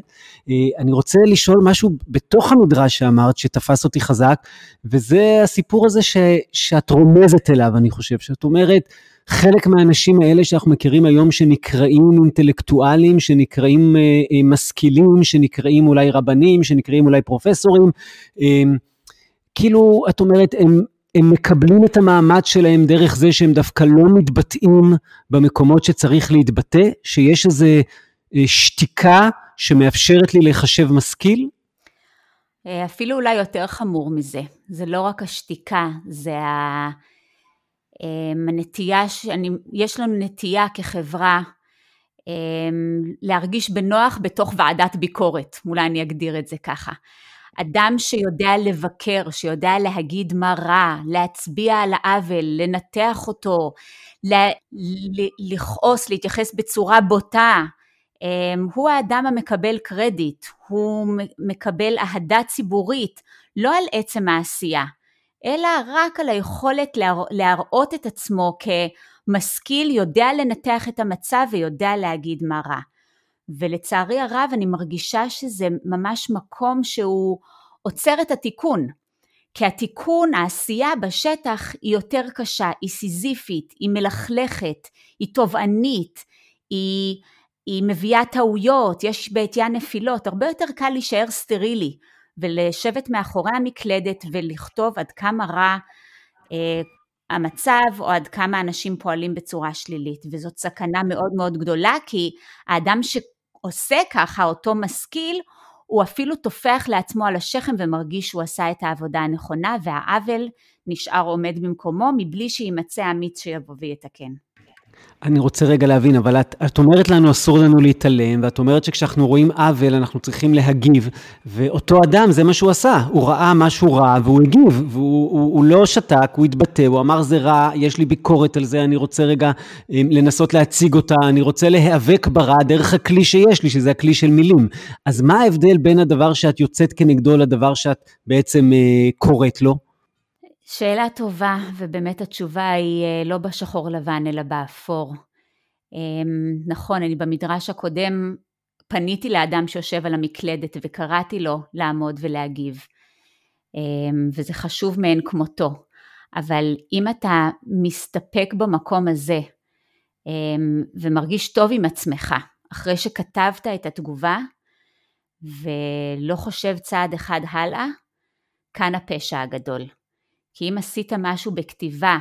אה, אני רוצה לשאול משהו בתוך המדרש שאמרת, שתפס אותי חזק, וזה הסיפור הזה ש- שאת רומזת אליו, אני חושב, שאת אומרת, חלק מהאנשים האלה שאנחנו מכירים היום שנקראים אינטלקטואלים, שנקראים אה, אה, משכילים, שנקראים אולי רבנים, שנקראים אולי פרופסורים, אה, כאילו, את אומרת, הם, הם מקבלים את המעמד שלהם דרך זה שהם דווקא לא מתבטאים במקומות שצריך להתבטא, שיש איזו אה, שתיקה שמאפשרת לי לחשב משכיל? אה, אפילו אולי יותר חמור מזה, זה לא רק השתיקה, זה ה... אמ, הנטייה, שאני, יש לנו נטייה כחברה אמ, להרגיש בנוח בתוך ועדת ביקורת, אולי אני אגדיר את זה ככה. אדם שיודע לבקר, שיודע להגיד מה רע, להצביע על העוול, לנתח אותו, לכעוס, להתייחס בצורה בוטה, אמ, הוא האדם המקבל קרדיט, הוא מקבל אהדה ציבורית, לא על עצם העשייה. אלא רק על היכולת להראות את עצמו כמשכיל, יודע לנתח את המצב ויודע להגיד מה רע. ולצערי הרב אני מרגישה שזה ממש מקום שהוא עוצר את התיקון. כי התיקון, העשייה בשטח היא יותר קשה, היא סיזיפית, היא מלכלכת, היא תובענית, היא, היא מביאה טעויות, יש בעטייה נפילות, הרבה יותר קל להישאר סטרילי. ולשבת מאחורי המקלדת ולכתוב עד כמה רע אה, המצב או עד כמה אנשים פועלים בצורה שלילית וזאת סכנה מאוד מאוד גדולה כי האדם שעושה ככה אותו משכיל הוא אפילו טופח לעצמו על השכם ומרגיש שהוא עשה את העבודה הנכונה והעוול נשאר עומד במקומו מבלי שיימצא אמיץ שיבוא ויתקן. אני רוצה רגע להבין, אבל את, את אומרת לנו אסור לנו להתעלם, ואת אומרת שכשאנחנו רואים עוול אנחנו צריכים להגיב, ואותו אדם זה מה שהוא עשה, הוא ראה משהו רע והוא הגיב, והוא הוא, הוא לא שתק, הוא התבטא, הוא אמר זה רע, יש לי ביקורת על זה, אני רוצה רגע אה, לנסות להציג אותה, אני רוצה להיאבק ברע דרך הכלי שיש לי, שזה הכלי של מילים. אז מה ההבדל בין הדבר שאת יוצאת כנגדו לדבר שאת בעצם אה, קוראת לו? שאלה טובה, ובאמת התשובה היא אה, לא בשחור לבן אלא באפור. אמ, נכון, אני במדרש הקודם פניתי לאדם שיושב על המקלדת וקראתי לו לעמוד ולהגיב, אמ, וזה חשוב מאין כמותו. אבל אם אתה מסתפק במקום הזה אמ, ומרגיש טוב עם עצמך, אחרי שכתבת את התגובה ולא חושב צעד אחד הלאה, כאן הפשע הגדול. כי אם עשית משהו בכתיבה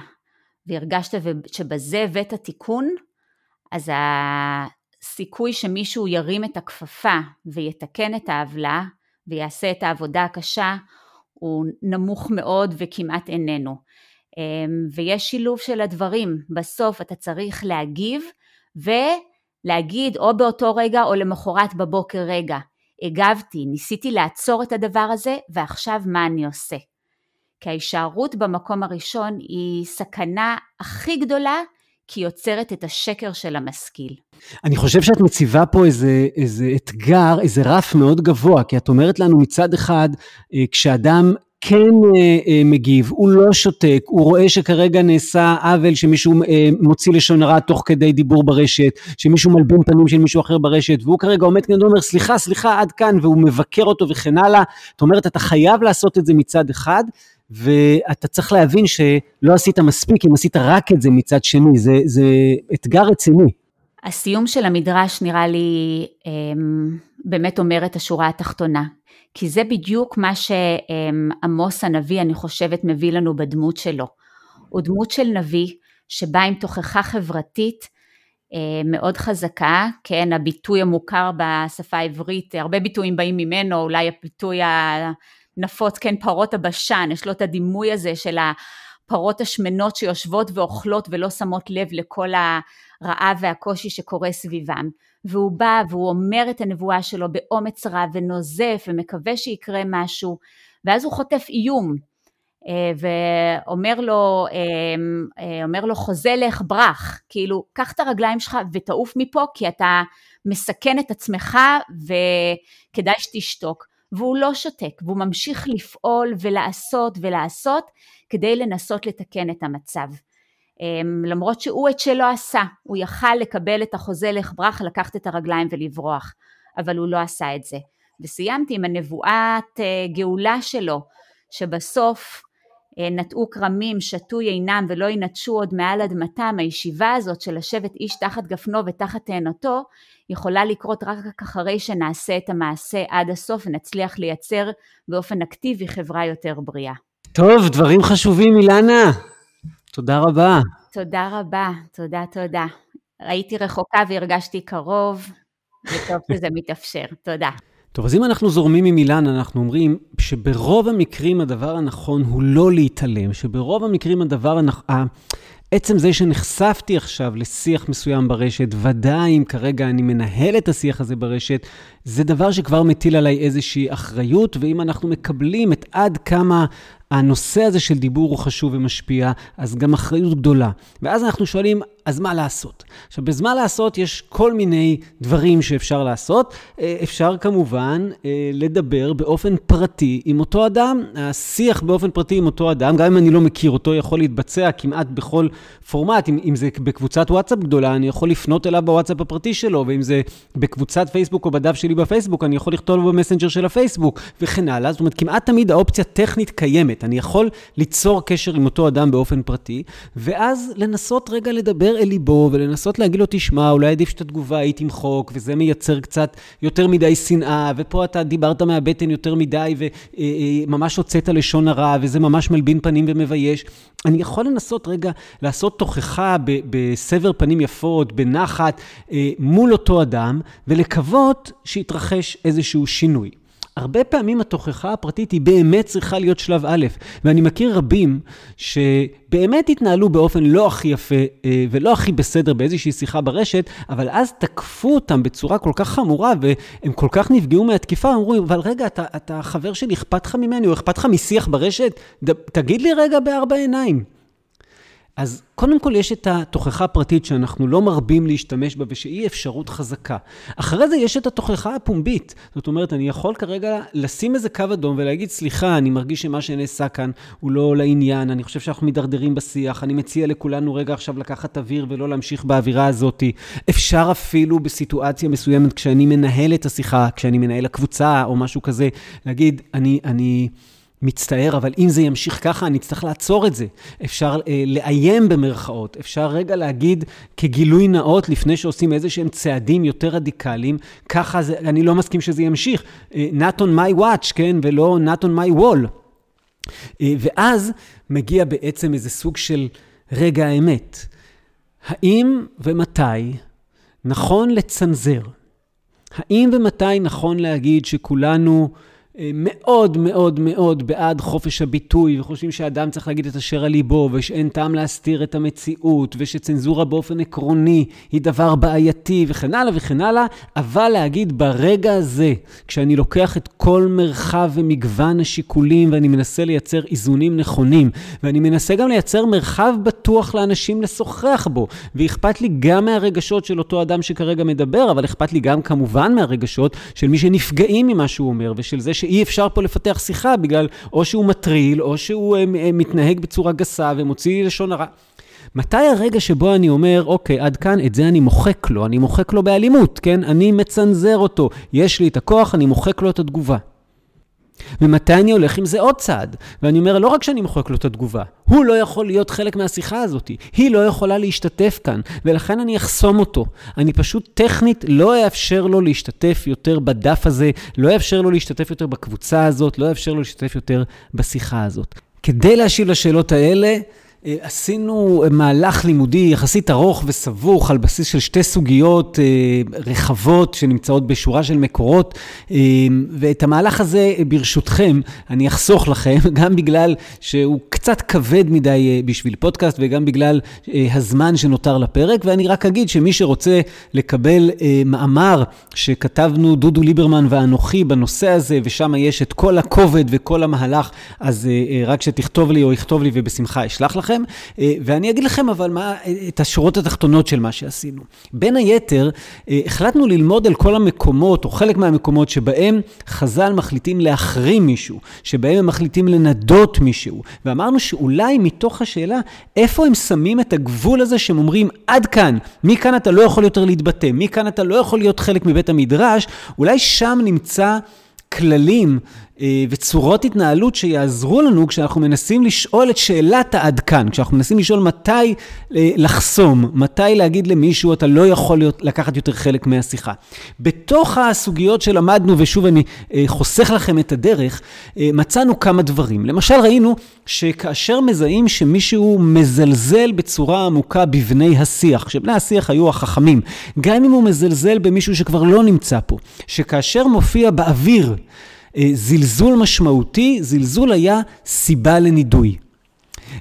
והרגשת שבזה הבאת תיקון, אז הסיכוי שמישהו ירים את הכפפה ויתקן את העוולה ויעשה את העבודה הקשה הוא נמוך מאוד וכמעט איננו. אמ, ויש שילוב של הדברים, בסוף אתה צריך להגיב ולהגיד או באותו רגע או למחרת בבוקר רגע, הגבתי, ניסיתי לעצור את הדבר הזה ועכשיו מה אני עושה. כי ההישארות במקום הראשון היא סכנה הכי גדולה כי היא יוצרת את השקר של המשכיל. אני חושב שאת מציבה פה איזה, איזה אתגר, איזה רף מאוד גבוה, כי את אומרת לנו מצד אחד, אה, כשאדם כן אה, אה, מגיב, הוא לא שותק, הוא רואה שכרגע נעשה עוול שמישהו מוציא לשון הרע תוך כדי דיבור ברשת, שמישהו מלבין פנים של מישהו אחר ברשת, והוא כרגע עומד כאן ואומר סליחה, סליחה, עד כאן, והוא מבקר אותו וכן הלאה. זאת אומרת, אתה חייב לעשות את זה מצד אחד, ואתה צריך להבין שלא עשית מספיק אם עשית רק את זה מצד שני, זה, זה אתגר רציני. הסיום של המדרש נראה לי אמ, באמת אומר את השורה התחתונה, כי זה בדיוק מה שעמוס הנביא, אני חושבת, מביא לנו בדמות שלו. הוא דמות של נביא שבא עם תוכחה חברתית מאוד חזקה, כן, הביטוי המוכר בשפה העברית, הרבה ביטויים באים ממנו, אולי הביטוי הנפוץ, כן, פרות הבשן, יש לו את הדימוי הזה של הפרות השמנות שיושבות ואוכלות ולא שמות לב לכל הרעב והקושי שקורה סביבם. והוא בא והוא אומר את הנבואה שלו באומץ רב ונוזף ומקווה שיקרה משהו, ואז הוא חוטף איום. אה, ואומר לו, אה, אה, אומר לו חוזה לך ברח, כאילו קח את הרגליים שלך ותעוף מפה כי אתה מסכן את עצמך וכדאי שתשתוק. והוא לא שותק, והוא ממשיך לפעול ולעשות ולעשות כדי לנסות לתקן את המצב. למרות שהוא את שלא עשה, הוא יכל לקבל את החוזה לך ברח, לקחת את הרגליים ולברוח, אבל הוא לא עשה את זה. וסיימתי עם הנבואת גאולה שלו, שבסוף אה, נטעו כרמים, שתו יינם ולא ינטשו עוד מעל אדמתם, הישיבה הזאת של לשבת איש תחת גפנו ותחת תאנתו, יכולה לקרות רק אחרי שנעשה את המעשה עד הסוף ונצליח לייצר באופן אקטיבי חברה יותר בריאה. טוב, דברים חשובים, אילנה. תודה רבה. תודה רבה, תודה, תודה. הייתי רחוקה והרגשתי קרוב, וטוב שזה מתאפשר. תודה. טוב, אז אם אנחנו זורמים עם אילן, אנחנו אומרים שברוב המקרים הדבר הנכון הוא לא להתעלם, שברוב המקרים הדבר הנכון... עצם זה שנחשפתי עכשיו לשיח מסוים ברשת, ודאי אם כרגע אני מנהל את השיח הזה ברשת, זה דבר שכבר מטיל עליי איזושהי אחריות, ואם אנחנו מקבלים את עד כמה הנושא הזה של דיבור הוא חשוב ומשפיע, אז גם אחריות גדולה. ואז אנחנו שואלים, אז מה לעשות? עכשיו, בזמן לעשות יש כל מיני דברים שאפשר לעשות. אה, אפשר כמובן אה, לדבר באופן פרטי עם אותו אדם. השיח באופן פרטי עם אותו אדם, גם אם אני לא מכיר אותו, יכול להתבצע כמעט בכל פורמט. אם, אם זה בקבוצת וואטסאפ גדולה, אני יכול לפנות אליו בוואטסאפ הפרטי שלו, ואם זה בקבוצת פייסבוק או בדף שלי בפייסבוק, אני יכול לכתוב לו במסנג'ר של הפייסבוק, וכן הלאה. זאת אומרת, כמעט תמיד האופציה טכנית קיימת. אני יכול ליצור קשר עם אותו אדם באופן פרטי, ואז לנסות רגע לדבר אל ליבו, ולנסות להגיד לו, תשמע, אולי עדיף שאת התגובה היא תמחוק, וזה מייצר קצת יותר מדי שנאה, ופה אתה דיברת מהבטן יותר מדי, וממש הוצאת לשון הרע, וזה ממש מלבין פנים ומבייש. אני יכול לנסות רגע לעשות תוכחה בסבר פנים יפות, בנחת, אה, מול אותו אדם, ולקוות שיתרחש איזשהו שינוי. הרבה פעמים התוכחה הפרטית היא באמת צריכה להיות שלב א', ואני מכיר רבים שבאמת התנהלו באופן לא הכי יפה אה, ולא הכי בסדר באיזושהי שיחה ברשת, אבל אז תקפו אותם בצורה כל כך חמורה, והם כל כך נפגעו מהתקיפה, אמרו, אבל רגע, אתה, אתה חבר שלי, אכפת לך ממני, או אכפת לך משיח ברשת? ד, תגיד לי רגע בארבע עיניים. אז קודם כל יש את התוכחה הפרטית שאנחנו לא מרבים להשתמש בה ושהיא אפשרות חזקה. אחרי זה יש את התוכחה הפומבית. זאת אומרת, אני יכול כרגע לשים איזה קו אדום ולהגיד, סליחה, אני מרגיש שמה שנעשה כאן הוא לא לעניין, אני חושב שאנחנו מידרדרים בשיח, אני מציע לכולנו רגע עכשיו לקחת אוויר ולא להמשיך באווירה הזאת. אפשר אפילו בסיטואציה מסוימת, כשאני מנהל את השיחה, כשאני מנהל הקבוצה או משהו כזה, להגיד, אני... אני מצטער, אבל אם זה ימשיך ככה, אני אצטרך לעצור את זה. אפשר אה, לאיים במרכאות, אפשר רגע להגיד כגילוי נאות, לפני שעושים איזה שהם צעדים יותר רדיקליים, ככה זה, אני לא מסכים שזה ימשיך. אה, not on my watch, כן? ולא not on my wall. אה, ואז מגיע בעצם איזה סוג של רגע האמת. האם ומתי נכון לצנזר? האם ומתי נכון להגיד שכולנו... אה, מאוד מאוד מאוד בעד חופש הביטוי, וחושבים שאדם צריך להגיד את אשר על ליבו, ושאין טעם להסתיר את המציאות, ושצנזורה באופן עקרוני היא דבר בעייתי, וכן הלאה וכן הלאה, אבל להגיד ברגע הזה, כשאני לוקח את כל מרחב ומגוון השיקולים, ואני מנסה לייצר איזונים נכונים, ואני מנסה גם לייצר מרחב בטוח לאנשים לשוחח בו, ואכפת לי גם מהרגשות של אותו אדם שכרגע מדבר, אבל אכפת לי גם כמובן מהרגשות של מי שנפגעים ממה שהוא אומר, ושל זה שאי אפשר פה לפתח שיחה בגלל או שהוא מטריל, או שהוא אה, אה, מתנהג בצורה גסה ומוציא לשון הרע. מתי הרגע שבו אני אומר, אוקיי, עד כאן, את זה אני מוחק לו, אני מוחק לו באלימות, כן? אני מצנזר אותו, יש לי את הכוח, אני מוחק לו את התגובה. ומתי אני הולך עם זה עוד צעד? ואני אומר, לא רק שאני מוחק לו את התגובה, הוא לא יכול להיות חלק מהשיחה הזאת, היא לא יכולה להשתתף כאן, ולכן אני אחסום אותו. אני פשוט טכנית לא אאפשר לו להשתתף יותר בדף הזה, לא אאפשר לו להשתתף יותר בקבוצה הזאת, לא אאפשר לו להשתתף יותר בשיחה הזאת. כדי להשיב לשאלות האלה, עשינו מהלך לימודי יחסית ארוך וסבוך על בסיס של שתי סוגיות אה, רחבות שנמצאות בשורה של מקורות, אה, ואת המהלך הזה, ברשותכם, אני אחסוך לכם, *laughs* גם בגלל שהוא קצת כבד מדי בשביל פודקאסט וגם בגלל הזמן שנותר לפרק, ואני רק אגיד שמי שרוצה לקבל מאמר שכתבנו דודו ליברמן ואנוכי בנושא הזה, ושם יש את כל הכובד וכל המהלך, אז רק שתכתוב לי או יכתוב לי ובשמחה אשלח לכם. לכם, אה, ואני אגיד לכם אבל מה, את השורות התחתונות של מה שעשינו. בין היתר, אה, החלטנו ללמוד על כל המקומות, או חלק מהמקומות, שבהם חז"ל מחליטים להחרים מישהו, שבהם הם מחליטים לנדות מישהו, ואמרנו שאולי מתוך השאלה, איפה הם שמים את הגבול הזה שהם אומרים, עד כאן, מכאן אתה לא יכול יותר להתבטא, מכאן אתה לא יכול להיות חלק מבית המדרש, אולי שם נמצא... כללים אה, וצורות התנהלות שיעזרו לנו כשאנחנו מנסים לשאול את שאלת העד כאן, כשאנחנו מנסים לשאול מתי אה, לחסום, מתי להגיד למישהו אתה לא יכול להיות, לקחת יותר חלק מהשיחה. בתוך הסוגיות שלמדנו, ושוב אני אה, חוסך לכם את הדרך, מצאנו כמה דברים. למשל ראינו שכאשר מזהים שמישהו מזלזל בצורה עמוקה בבני השיח, שבני השיח היו החכמים, גם אם הוא מזלזל במישהו שכבר לא נמצא פה, שכאשר מופיע באוויר אה, זלזול משמעותי, זלזול היה סיבה לנידוי.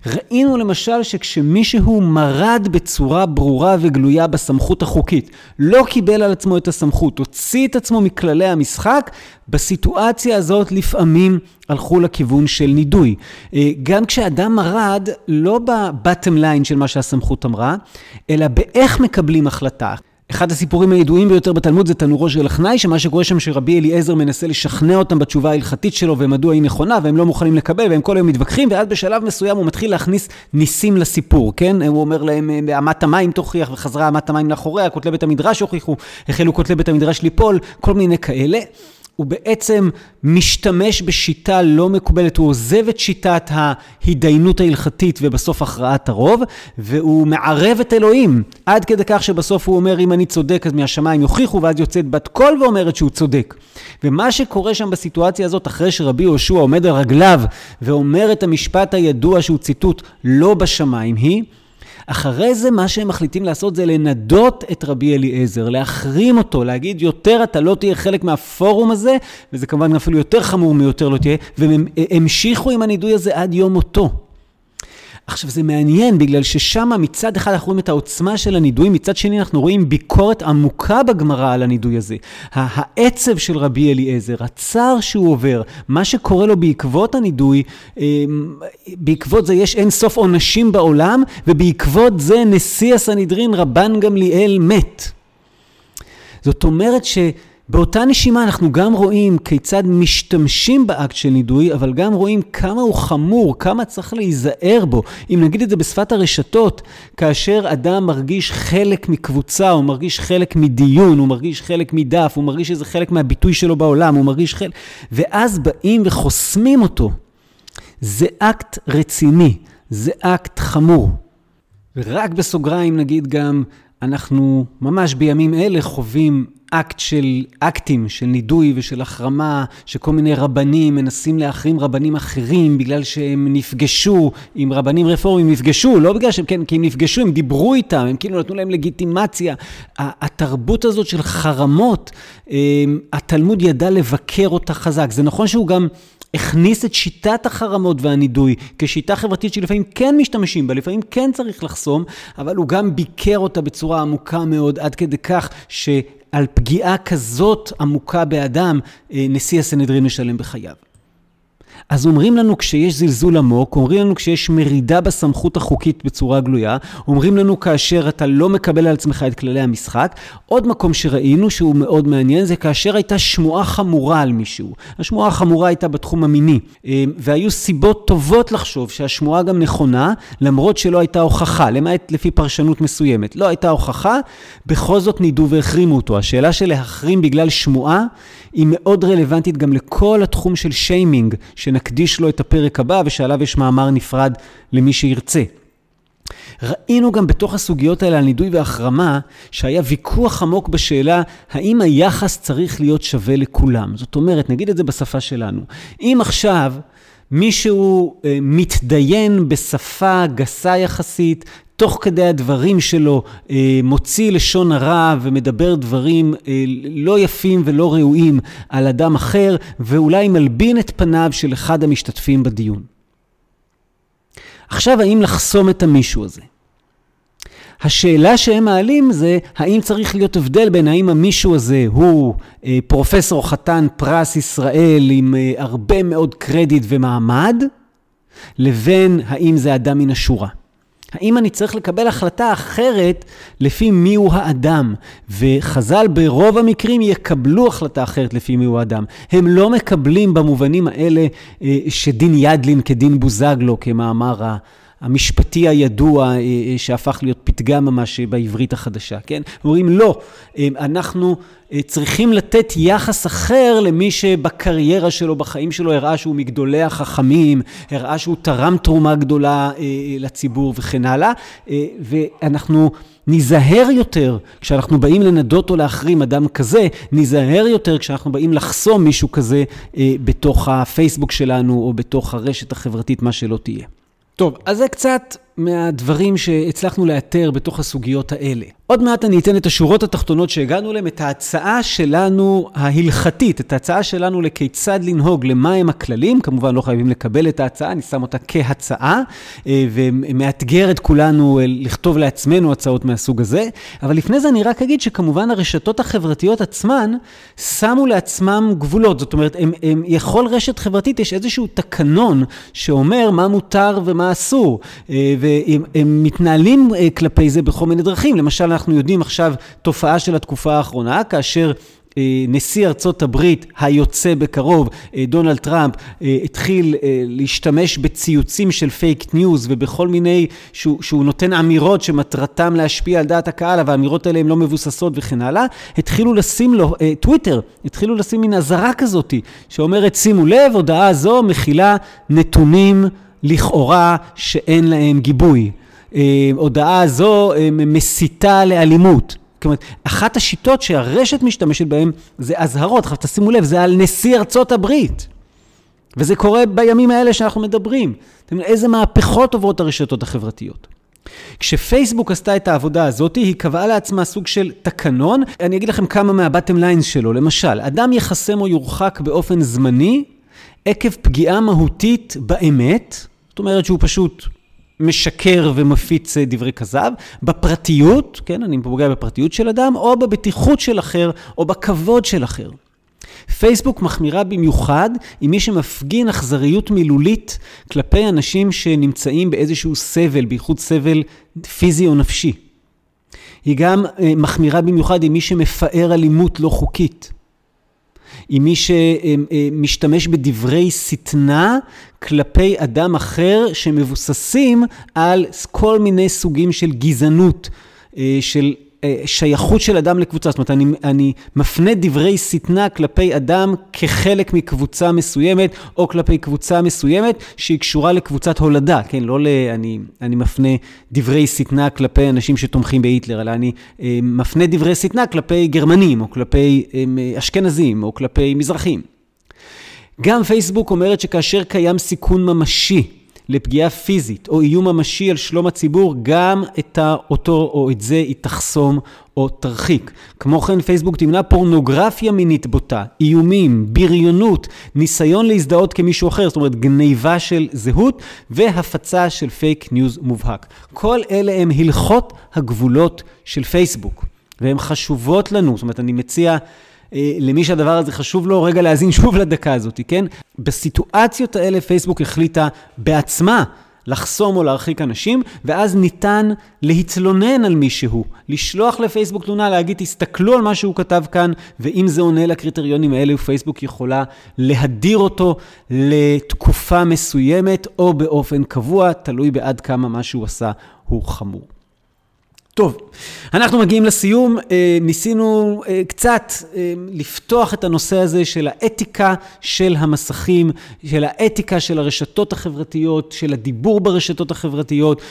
ראינו למשל שכשמישהו מרד בצורה ברורה וגלויה בסמכות החוקית, לא קיבל על עצמו את הסמכות, הוציא את עצמו מכללי המשחק, בסיטואציה הזאת לפעמים הלכו לכיוון של נידוי. אה, גם כשאדם מרד, לא בבטם ליין של מה שהסמכות אמרה, אלא באיך מקבלים החלטה. אחד הסיפורים הידועים ביותר בתלמוד זה תנורו של החנאי, שמה שקורה שם שרבי אליעזר מנסה לשכנע אותם בתשובה ההלכתית שלו ומדוע היא נכונה, והם לא מוכנים לקבל, והם כל היום מתווכחים, ואז בשלב מסוים הוא מתחיל להכניס ניסים לסיפור, כן? הוא אומר להם, אמת המים תוכיח, וחזרה אמת המים לאחוריה, כותלי בית המדרש הוכיחו, החלו כותלי בית המדרש ליפול, כל מיני כאלה. הוא בעצם משתמש בשיטה לא מקובלת, הוא עוזב את שיטת ההתדיינות ההלכתית ובסוף הכרעת הרוב, והוא מערב את אלוהים, עד כדי כך שבסוף הוא אומר, אם אני צודק אז מהשמיים יוכיחו, ואז יוצאת בת קול ואומרת שהוא צודק. ומה שקורה שם בסיטואציה הזאת, אחרי שרבי יהושע עומד על רגליו ואומר את המשפט הידוע שהוא ציטוט לא בשמיים, היא אחרי זה מה שהם מחליטים לעשות זה לנדות את רבי אליעזר, להחרים אותו, להגיד יותר אתה לא תהיה חלק מהפורום הזה, וזה כמובן אפילו יותר חמור מיותר לא תהיה, והם המשיכו עם הנידוי הזה עד יום מותו. עכשיו זה מעניין בגלל ששם מצד אחד אנחנו רואים את העוצמה של הנידוי, מצד שני אנחנו רואים ביקורת עמוקה בגמרא על הנידוי הזה. העצב של רבי אליעזר, הצער שהוא עובר, מה שקורה לו בעקבות הנידוי, אמ, בעקבות זה יש אין סוף עונשים בעולם, ובעקבות זה נשיא הסנהדרין רבן גמליאל מת. זאת אומרת ש... באותה נשימה אנחנו גם רואים כיצד משתמשים באקט של נידוי, אבל גם רואים כמה הוא חמור, כמה צריך להיזהר בו. אם נגיד את זה בשפת הרשתות, כאשר אדם מרגיש חלק מקבוצה, הוא מרגיש חלק מדיון, הוא מרגיש חלק מדף, הוא מרגיש שזה חלק מהביטוי שלו בעולם, הוא מרגיש חלק... ואז באים וחוסמים אותו. זה אקט רציני, זה אקט חמור. ורק בסוגריים נגיד גם, אנחנו ממש בימים אלה חווים אקט של, אקטים של נידוי ושל החרמה, שכל מיני רבנים מנסים להחרים רבנים אחרים בגלל שהם נפגשו עם רבנים רפורמים, נפגשו, לא בגלל שהם, כן, כי הם נפגשו, הם דיברו איתם, הם כאילו נתנו להם לגיטימציה. התרבות הזאת של חרמות, אמ, התלמוד ידע לבקר אותה חזק. זה נכון שהוא גם... הכניס את שיטת החרמות והנידוי כשיטה חברתית שלפעמים כן משתמשים בה, לפעמים כן צריך לחסום, אבל הוא גם ביקר אותה בצורה עמוקה מאוד, עד כדי כך שעל פגיעה כזאת עמוקה באדם, אה, נשיא הסנהדרין משלם בחייו. אז אומרים לנו כשיש זלזול עמוק, אומרים לנו כשיש מרידה בסמכות החוקית בצורה גלויה, אומרים לנו כאשר אתה לא מקבל על עצמך את כללי המשחק. עוד מקום שראינו שהוא מאוד מעניין זה כאשר הייתה שמועה חמורה על מישהו. השמועה החמורה הייתה בתחום המיני, אה, והיו סיבות טובות לחשוב שהשמועה גם נכונה, למרות שלא הייתה הוכחה, למעט לפי פרשנות מסוימת. לא הייתה הוכחה, בכל זאת נידו והחרימו אותו. השאלה של להחרים בגלל שמועה היא מאוד רלוונטית גם לכל התחום של שיימינג, שנקדיש לו את הפרק הבא ושעליו יש מאמר נפרד למי שירצה. ראינו גם בתוך הסוגיות האלה על נידוי והחרמה, שהיה ויכוח עמוק בשאלה האם היחס צריך להיות שווה לכולם. זאת אומרת, נגיד את זה בשפה שלנו, אם עכשיו מישהו אה, מתדיין בשפה גסה יחסית, תוך כדי הדברים שלו אה, מוציא לשון הרע ומדבר דברים אה, לא יפים ולא ראויים על אדם אחר, ואולי מלבין את פניו של אחד המשתתפים בדיון. עכשיו, האם לחסום את המישהו הזה? השאלה שהם מעלים זה, האם צריך להיות הבדל בין האם המישהו הזה הוא אה, פרופסור חתן פרס ישראל עם אה, הרבה מאוד קרדיט ומעמד, לבין האם זה אדם מן השורה. האם אני צריך לקבל החלטה אחרת לפי מיהו האדם? וחז"ל ברוב המקרים יקבלו החלטה אחרת לפי מיהו האדם. הם לא מקבלים במובנים האלה אה, שדין ידלין כדין בוזגלו, כמאמר המשפטי הידוע אה, אה, שהפך להיות פתגם ממש בעברית החדשה, כן? אומרים לא, אנחנו צריכים לתת יחס אחר למי שבקריירה שלו, בחיים שלו, הראה שהוא מגדולי החכמים, הראה שהוא תרם תרומה גדולה לציבור וכן הלאה, ואנחנו... ניזהר יותר כשאנחנו באים לנדות או להחרים אדם כזה, ניזהר יותר כשאנחנו באים לחסום מישהו כזה אה, בתוך הפייסבוק שלנו או בתוך הרשת החברתית, מה שלא תהיה. טוב, אז זה קצת מהדברים שהצלחנו לאתר בתוך הסוגיות האלה. עוד מעט אני אתן את השורות התחתונות שהגענו אליהן, את ההצעה שלנו ההלכתית, את ההצעה שלנו לכיצד לנהוג, למהם הכללים. כמובן לא חייבים לקבל את ההצעה, אני שם אותה כהצעה, אה, ומאתגר את כולנו אה, לכתוב לעצמנו הצעות מהסוג הזה. אבל לפני זה אני רק אגיד שכמובן הרשתות החברתיות עצמן שמו לעצמם גבולות. זאת אומרת, הם, הם, לכל רשת חברתית, יש איזשהו תקנון שאומר מה מותר ומה אסור. אה, והם מתנהלים כלפי זה בכל מיני דרכים. למשל, אנחנו יודעים עכשיו תופעה של התקופה האחרונה, כאשר אה, נשיא ארצות הברית היוצא בקרוב, אה, דונלד טראמפ, אה, התחיל להשתמש בציוצים של פייק ניוז ובכל מיני, שהוא, שהוא נותן אמירות שמטרתם להשפיע על דעת הקהל, אבל האמירות האלה הן לא מבוססות וכן הלאה, התחילו לשים לו, טוויטר, התחילו לשים מין אזהרה כזאת, שאומרת, שימו לב, הודעה זו מכילה נתונים לכאורה שאין להם גיבוי. אה, הודעה הזו אה, מסיתה לאלימות. אומרת, אחת השיטות שהרשת משתמשת בהן זה אזהרות. עכשיו תשימו לב, זה על נשיא ארצות הברית. וזה קורה בימים האלה שאנחנו מדברים. אתם יודעים, איזה מהפכות עוברות הרשתות החברתיות. כשפייסבוק עשתה את העבודה הזאת, היא קבעה לעצמה סוג של תקנון. אני אגיד לכם כמה מהבטם ליינס שלו. למשל, אדם יחסם או יורחק באופן זמני עקב פגיעה מהותית באמת, זאת אומרת שהוא פשוט משקר ומפיץ אה, דברי כזב, בפרטיות, כן, אני פוגע בפרטיות של אדם, או בבטיחות של אחר, או בכבוד של אחר. פייסבוק מחמירה במיוחד עם מי שמפגין אכזריות מילולית כלפי אנשים שנמצאים באיזשהו סבל, בייחוד סבל פיזי או נפשי. היא גם אה, מחמירה במיוחד עם מי שמפאר אלימות לא חוקית. עם מי שמשתמש בדברי שטנה כלפי אדם אחר שמבוססים על כל מיני סוגים של גזענות, אה, של אה, שייכות של אדם לקבוצה. זאת אומרת, אני, אני מפנה דברי שטנה כלפי אדם כחלק מקבוצה מסוימת, או כלפי קבוצה מסוימת שהיא קשורה לקבוצת הולדה, כן? לא ל... אני, אני מפנה דברי שטנה כלפי אנשים שתומכים בהיטלר, אלא אני אה, מפנה דברי שטנה כלפי גרמנים, או כלפי אשכנזים, או כלפי מזרחים. גם פייסבוק אומרת שכאשר קיים סיכון ממשי, לפגיעה פיזית או איום ממשי על שלום הציבור, גם את אותו או את זה היא תחסום או תרחיק. כמו כן, פייסבוק תמנע פורנוגרפיה מינית בוטה, איומים, בריונות, ניסיון להזדהות כמישהו אחר, זאת אומרת גניבה של זהות והפצה של פייק ניוז מובהק. כל אלה הם הלכות הגבולות של פייסבוק, והן חשובות לנו. זאת אומרת, אני מציע... אה, למי שהדבר הזה חשוב לו, רגע להאזין *laughs* שוב לדקה הזאת, כן? בסיטואציות האלה פייסבוק החליטה בעצמה לחסום או להרחיק אנשים, ואז ניתן להתלונן על מישהו, לשלוח לפייסבוק תלונה, להגיד, תסתכלו על מה שהוא כתב כאן, ואם זה עונה לקריטריונים האלה, פייסבוק יכולה להדיר אותו לתקופה מסוימת, או באופן קבוע, תלוי בעד כמה מה שהוא עשה הוא חמור. טוב, אנחנו מגיעים לסיום. אה, ניסינו אה, קצת אה, לפתוח את הנושא הזה של האתיקה של המסכים, של האתיקה של הרשתות החברתיות, של הדיבור ברשתות החברתיות,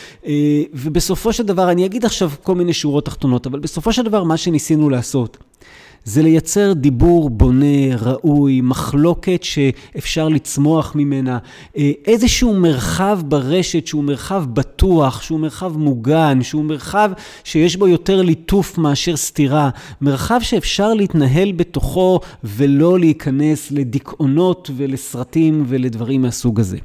ובסופו של דבר, אני אגיד עכשיו כל מיני שורות תחתונות, אבל בסופו של דבר מה שניסינו לעשות זה לייצר דיבור בונה, ראוי, מחלוקת שאפשר לצמוח ממנה, אה, איזשהו מרחב ברשת שהוא מרחב בטוח, שהוא מרחב מוגן, שהוא מרחב שיש בו יותר ליטוף מאשר סתירה, מרחב שאפשר להתנהל בתוכו ולא להיכנס לדיכאונות ולסרטים ולדברים מהסוג הזה.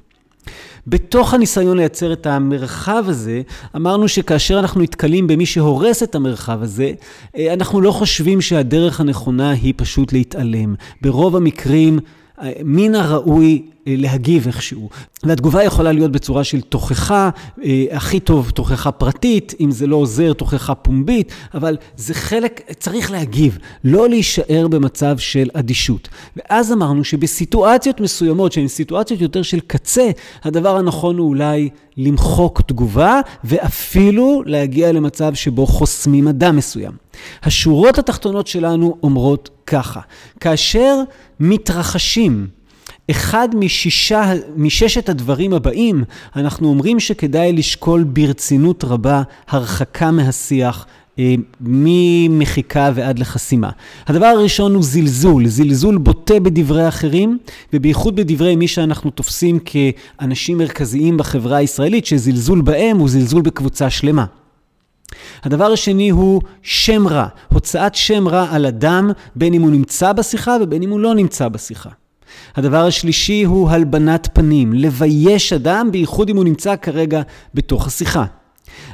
בתוך הניסיון לייצר את המרחב הזה, אמרנו שכאשר אנחנו נתקלים במי שהורס את המרחב הזה, אה, אנחנו לא חושבים שהדרך הנכונה היא פשוט להתעלם. ברוב המקרים, אה, מן הראוי להגיב איכשהו. והתגובה יכולה להיות בצורה של תוכחה, אה, הכי טוב תוכחה פרטית, אם זה לא עוזר תוכחה פומבית, אבל זה חלק, צריך להגיב, לא להישאר במצב של אדישות. ואז אמרנו שבסיטואציות מסוימות, שהן סיטואציות יותר של קצה, הדבר הנכון הוא אולי למחוק תגובה, ואפילו להגיע למצב שבו חוסמים אדם מסוים. השורות התחתונות שלנו אומרות ככה, כאשר מתרחשים אחד משישה, מששת הדברים הבאים, אנחנו אומרים שכדאי לשקול ברצינות רבה הרחקה מהשיח. אה, ממחיקה ועד לחסימה. הדבר הראשון הוא זלזול, זלזול בוטה בדברי אחרים, ובייחוד בדברי מי שאנחנו תופסים כאנשים מרכזיים בחברה הישראלית, שזלזול בהם הוא זלזול בקבוצה שלמה. הדבר השני הוא שם רע, הוצאת שם רע על אדם, בין אם הוא נמצא בשיחה ובין אם הוא לא נמצא בשיחה. הדבר השלישי הוא הלבנת פנים, לבייש אדם, בייחוד אם הוא נמצא כרגע בתוך השיחה.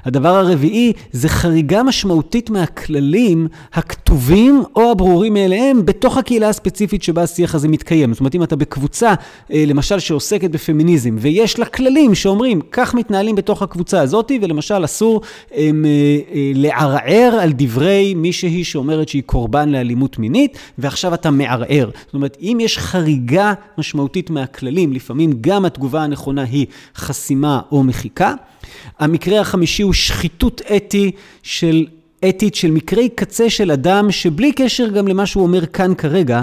הדבר הרביעי זה חריגה משמעותית מהכללים הכתובים או הברורים מאליהם בתוך הקהילה הספציפית שבה השיח הזה מתקיים. זאת אומרת, אם אתה בקבוצה, אה, למשל, שעוסקת בפמיניזם, ויש לה כללים שאומרים, כך מתנהלים בתוך הקבוצה הזאת, ולמשל אסור הם, אה, אה, לערער על דברי מישהי שאומרת שהיא קורבן לאלימות מינית, ועכשיו אתה מערער. זאת אומרת, אם יש חריגה משמעותית מהכללים, לפעמים גם התגובה הנכונה היא חסימה או מחיקה. המקרה החמישי הוא שחיתות אתי של, אתית של מקרי קצה של אדם שבלי קשר גם למה שהוא אומר כאן כרגע,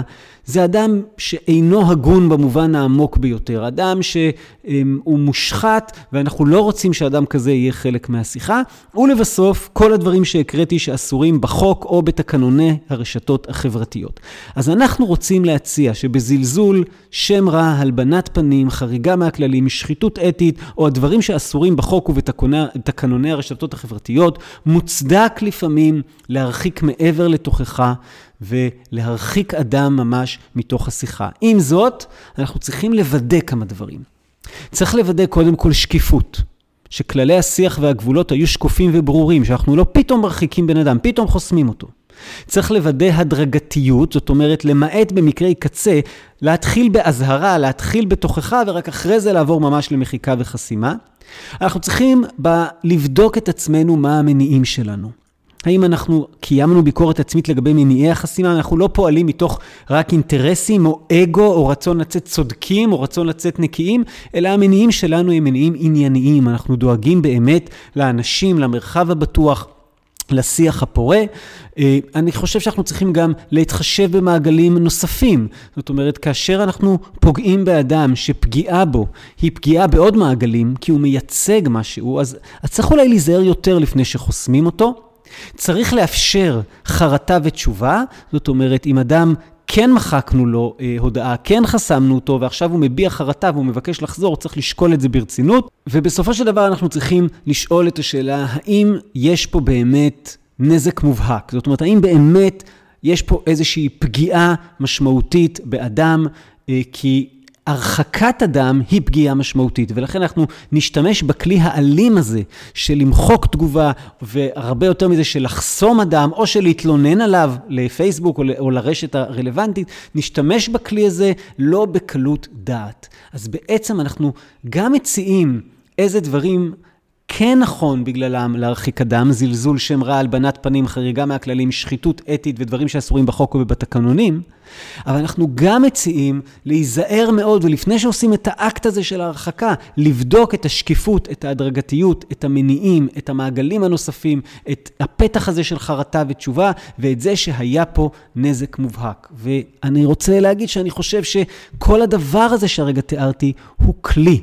זה אדם שאינו הגון במובן העמוק ביותר. אדם שהוא מושחת, ואנחנו לא רוצים שאדם כזה יהיה חלק מהשיחה. ולבסוף, כל הדברים שהקראתי שאסורים בחוק או בתקנוני הרשתות החברתיות. אז אנחנו רוצים להציע שבזלזול, שם רע, הלבנת פנים, חריגה מהכללים, שחיתות אתית, או הדברים שאסורים בחוק ובתקנוני הרשתות החברתיות, מוצדק לפעמים להרחיק מעבר לתוכחה. ולהרחיק אדם ממש מתוך השיחה. עם זאת, אנחנו צריכים לוודא כמה דברים. צריך לוודא קודם כל שקיפות. שכללי השיח והגבולות היו שקופים וברורים, שאנחנו לא פתאום מרחיקים בן אדם, פתאום חוסמים אותו. צריך לוודא הדרגתיות, זאת אומרת, למעט במקרי קצה, להתחיל באזהרה, להתחיל בתוכחה, ורק אחרי זה לעבור ממש למחיקה וחסימה. אנחנו צריכים ב- לבדוק את עצמנו מה המניעים שלנו. האם אנחנו קיימנו ביקורת עצמית לגבי מניעי החסימה? אנחנו לא פועלים מתוך רק אינטרסים או אגו או רצון לצאת צודקים או רצון לצאת נקיים, אלא המניעים שלנו הם מניעים ענייניים. אנחנו דואגים באמת לאנשים, למרחב הבטוח. לשיח הפורה. אה, אני חושב שאנחנו צריכים גם להתחשב במעגלים נוספים. זאת אומרת, כאשר אנחנו פוגעים באדם שפגיעה בו היא פגיעה בעוד מעגלים, כי הוא מייצג משהו, אז, אז צריך אולי להיזהר יותר לפני שחוסמים אותו. צריך לאפשר חרטה ותשובה, זאת אומרת, אם אדם כן מחקנו לו אה, הודעה, כן חסמנו אותו, ועכשיו הוא מביע חרטה והוא מבקש לחזור, צריך לשקול את זה ברצינות. ובסופו של דבר אנחנו צריכים לשאול את השאלה, האם יש פה באמת נזק מובהק? זאת אומרת, האם באמת יש פה איזושהי פגיעה משמעותית באדם, אה, כי הרחקת אדם היא פגיעה משמעותית, ולכן אנחנו נשתמש בכלי האלים הזה של למחוק תגובה, והרבה יותר מזה של לחסום אדם, או של להתלונן עליו לפייסבוק או, או לרשת הרלוונטית, נשתמש בכלי הזה לא בקלות דעת. אז בעצם אנחנו גם מציעים איזה דברים כן נכון בגללם להרחיק אדם, זלזול שם רע, הלבנת פנים, חריגה מהכללים, שחיתות אתית ודברים שאסורים בחוק ובתקנונים, אבל אנחנו גם מציעים להיזהר מאוד, ולפני שעושים את האקט הזה של ההרחקה, לבדוק את השקיפות, את ההדרגתיות, את המניעים, את המעגלים הנוספים, את הפתח הזה של חרטה ותשובה, ואת זה שהיה פה נזק מובהק. ואני רוצה להגיד שאני חושב שכל הדבר הזה שהרגע תיארתי הוא כלי.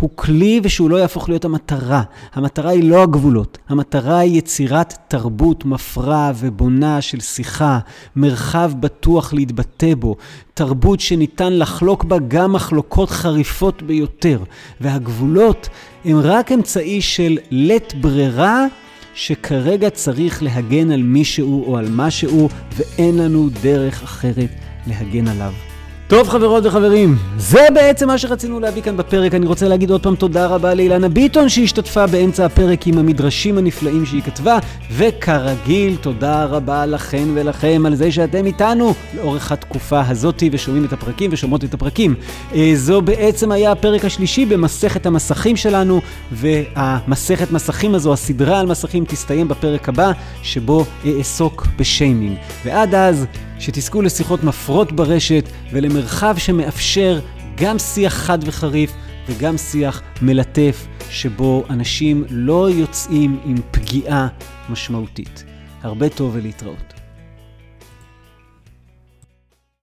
הוא כלי ושהוא לא יהפוך להיות המטרה. המטרה היא לא הגבולות, המטרה היא יצירת תרבות מפרה ובונה של שיחה, מרחב בטוח להתבטא בו, תרבות שניתן לחלוק בה גם מחלוקות חריפות ביותר, והגבולות הם רק אמצעי של לית ברירה שכרגע צריך להגן על מישהו או על משהו, ואין לנו דרך אחרת להגן עליו. טוב חברות וחברים, זה בעצם מה שרצינו להביא כאן בפרק. אני רוצה להגיד עוד פעם תודה רבה לאילנה ביטון שהשתתפה באמצע הפרק עם המדרשים הנפלאים שהיא כתבה, וכרגיל תודה רבה לכן ולכם על זה שאתם איתנו לאורך התקופה הזאתי ושומעים את הפרקים ושומעות את הפרקים. אה, זו בעצם היה הפרק השלישי במסכת המסכים שלנו, והמסכת מסכים הזו, הסדרה על מסכים, תסתיים בפרק הבא, שבו אעסוק בשיימינג. ועד אז... שתזכו לשיחות מפרות ברשת ולמרחב שמאפשר גם שיח חד וחריף וגם שיח מלטף, שבו אנשים לא יוצאים עם פגיעה משמעותית. הרבה טוב ולהתראות.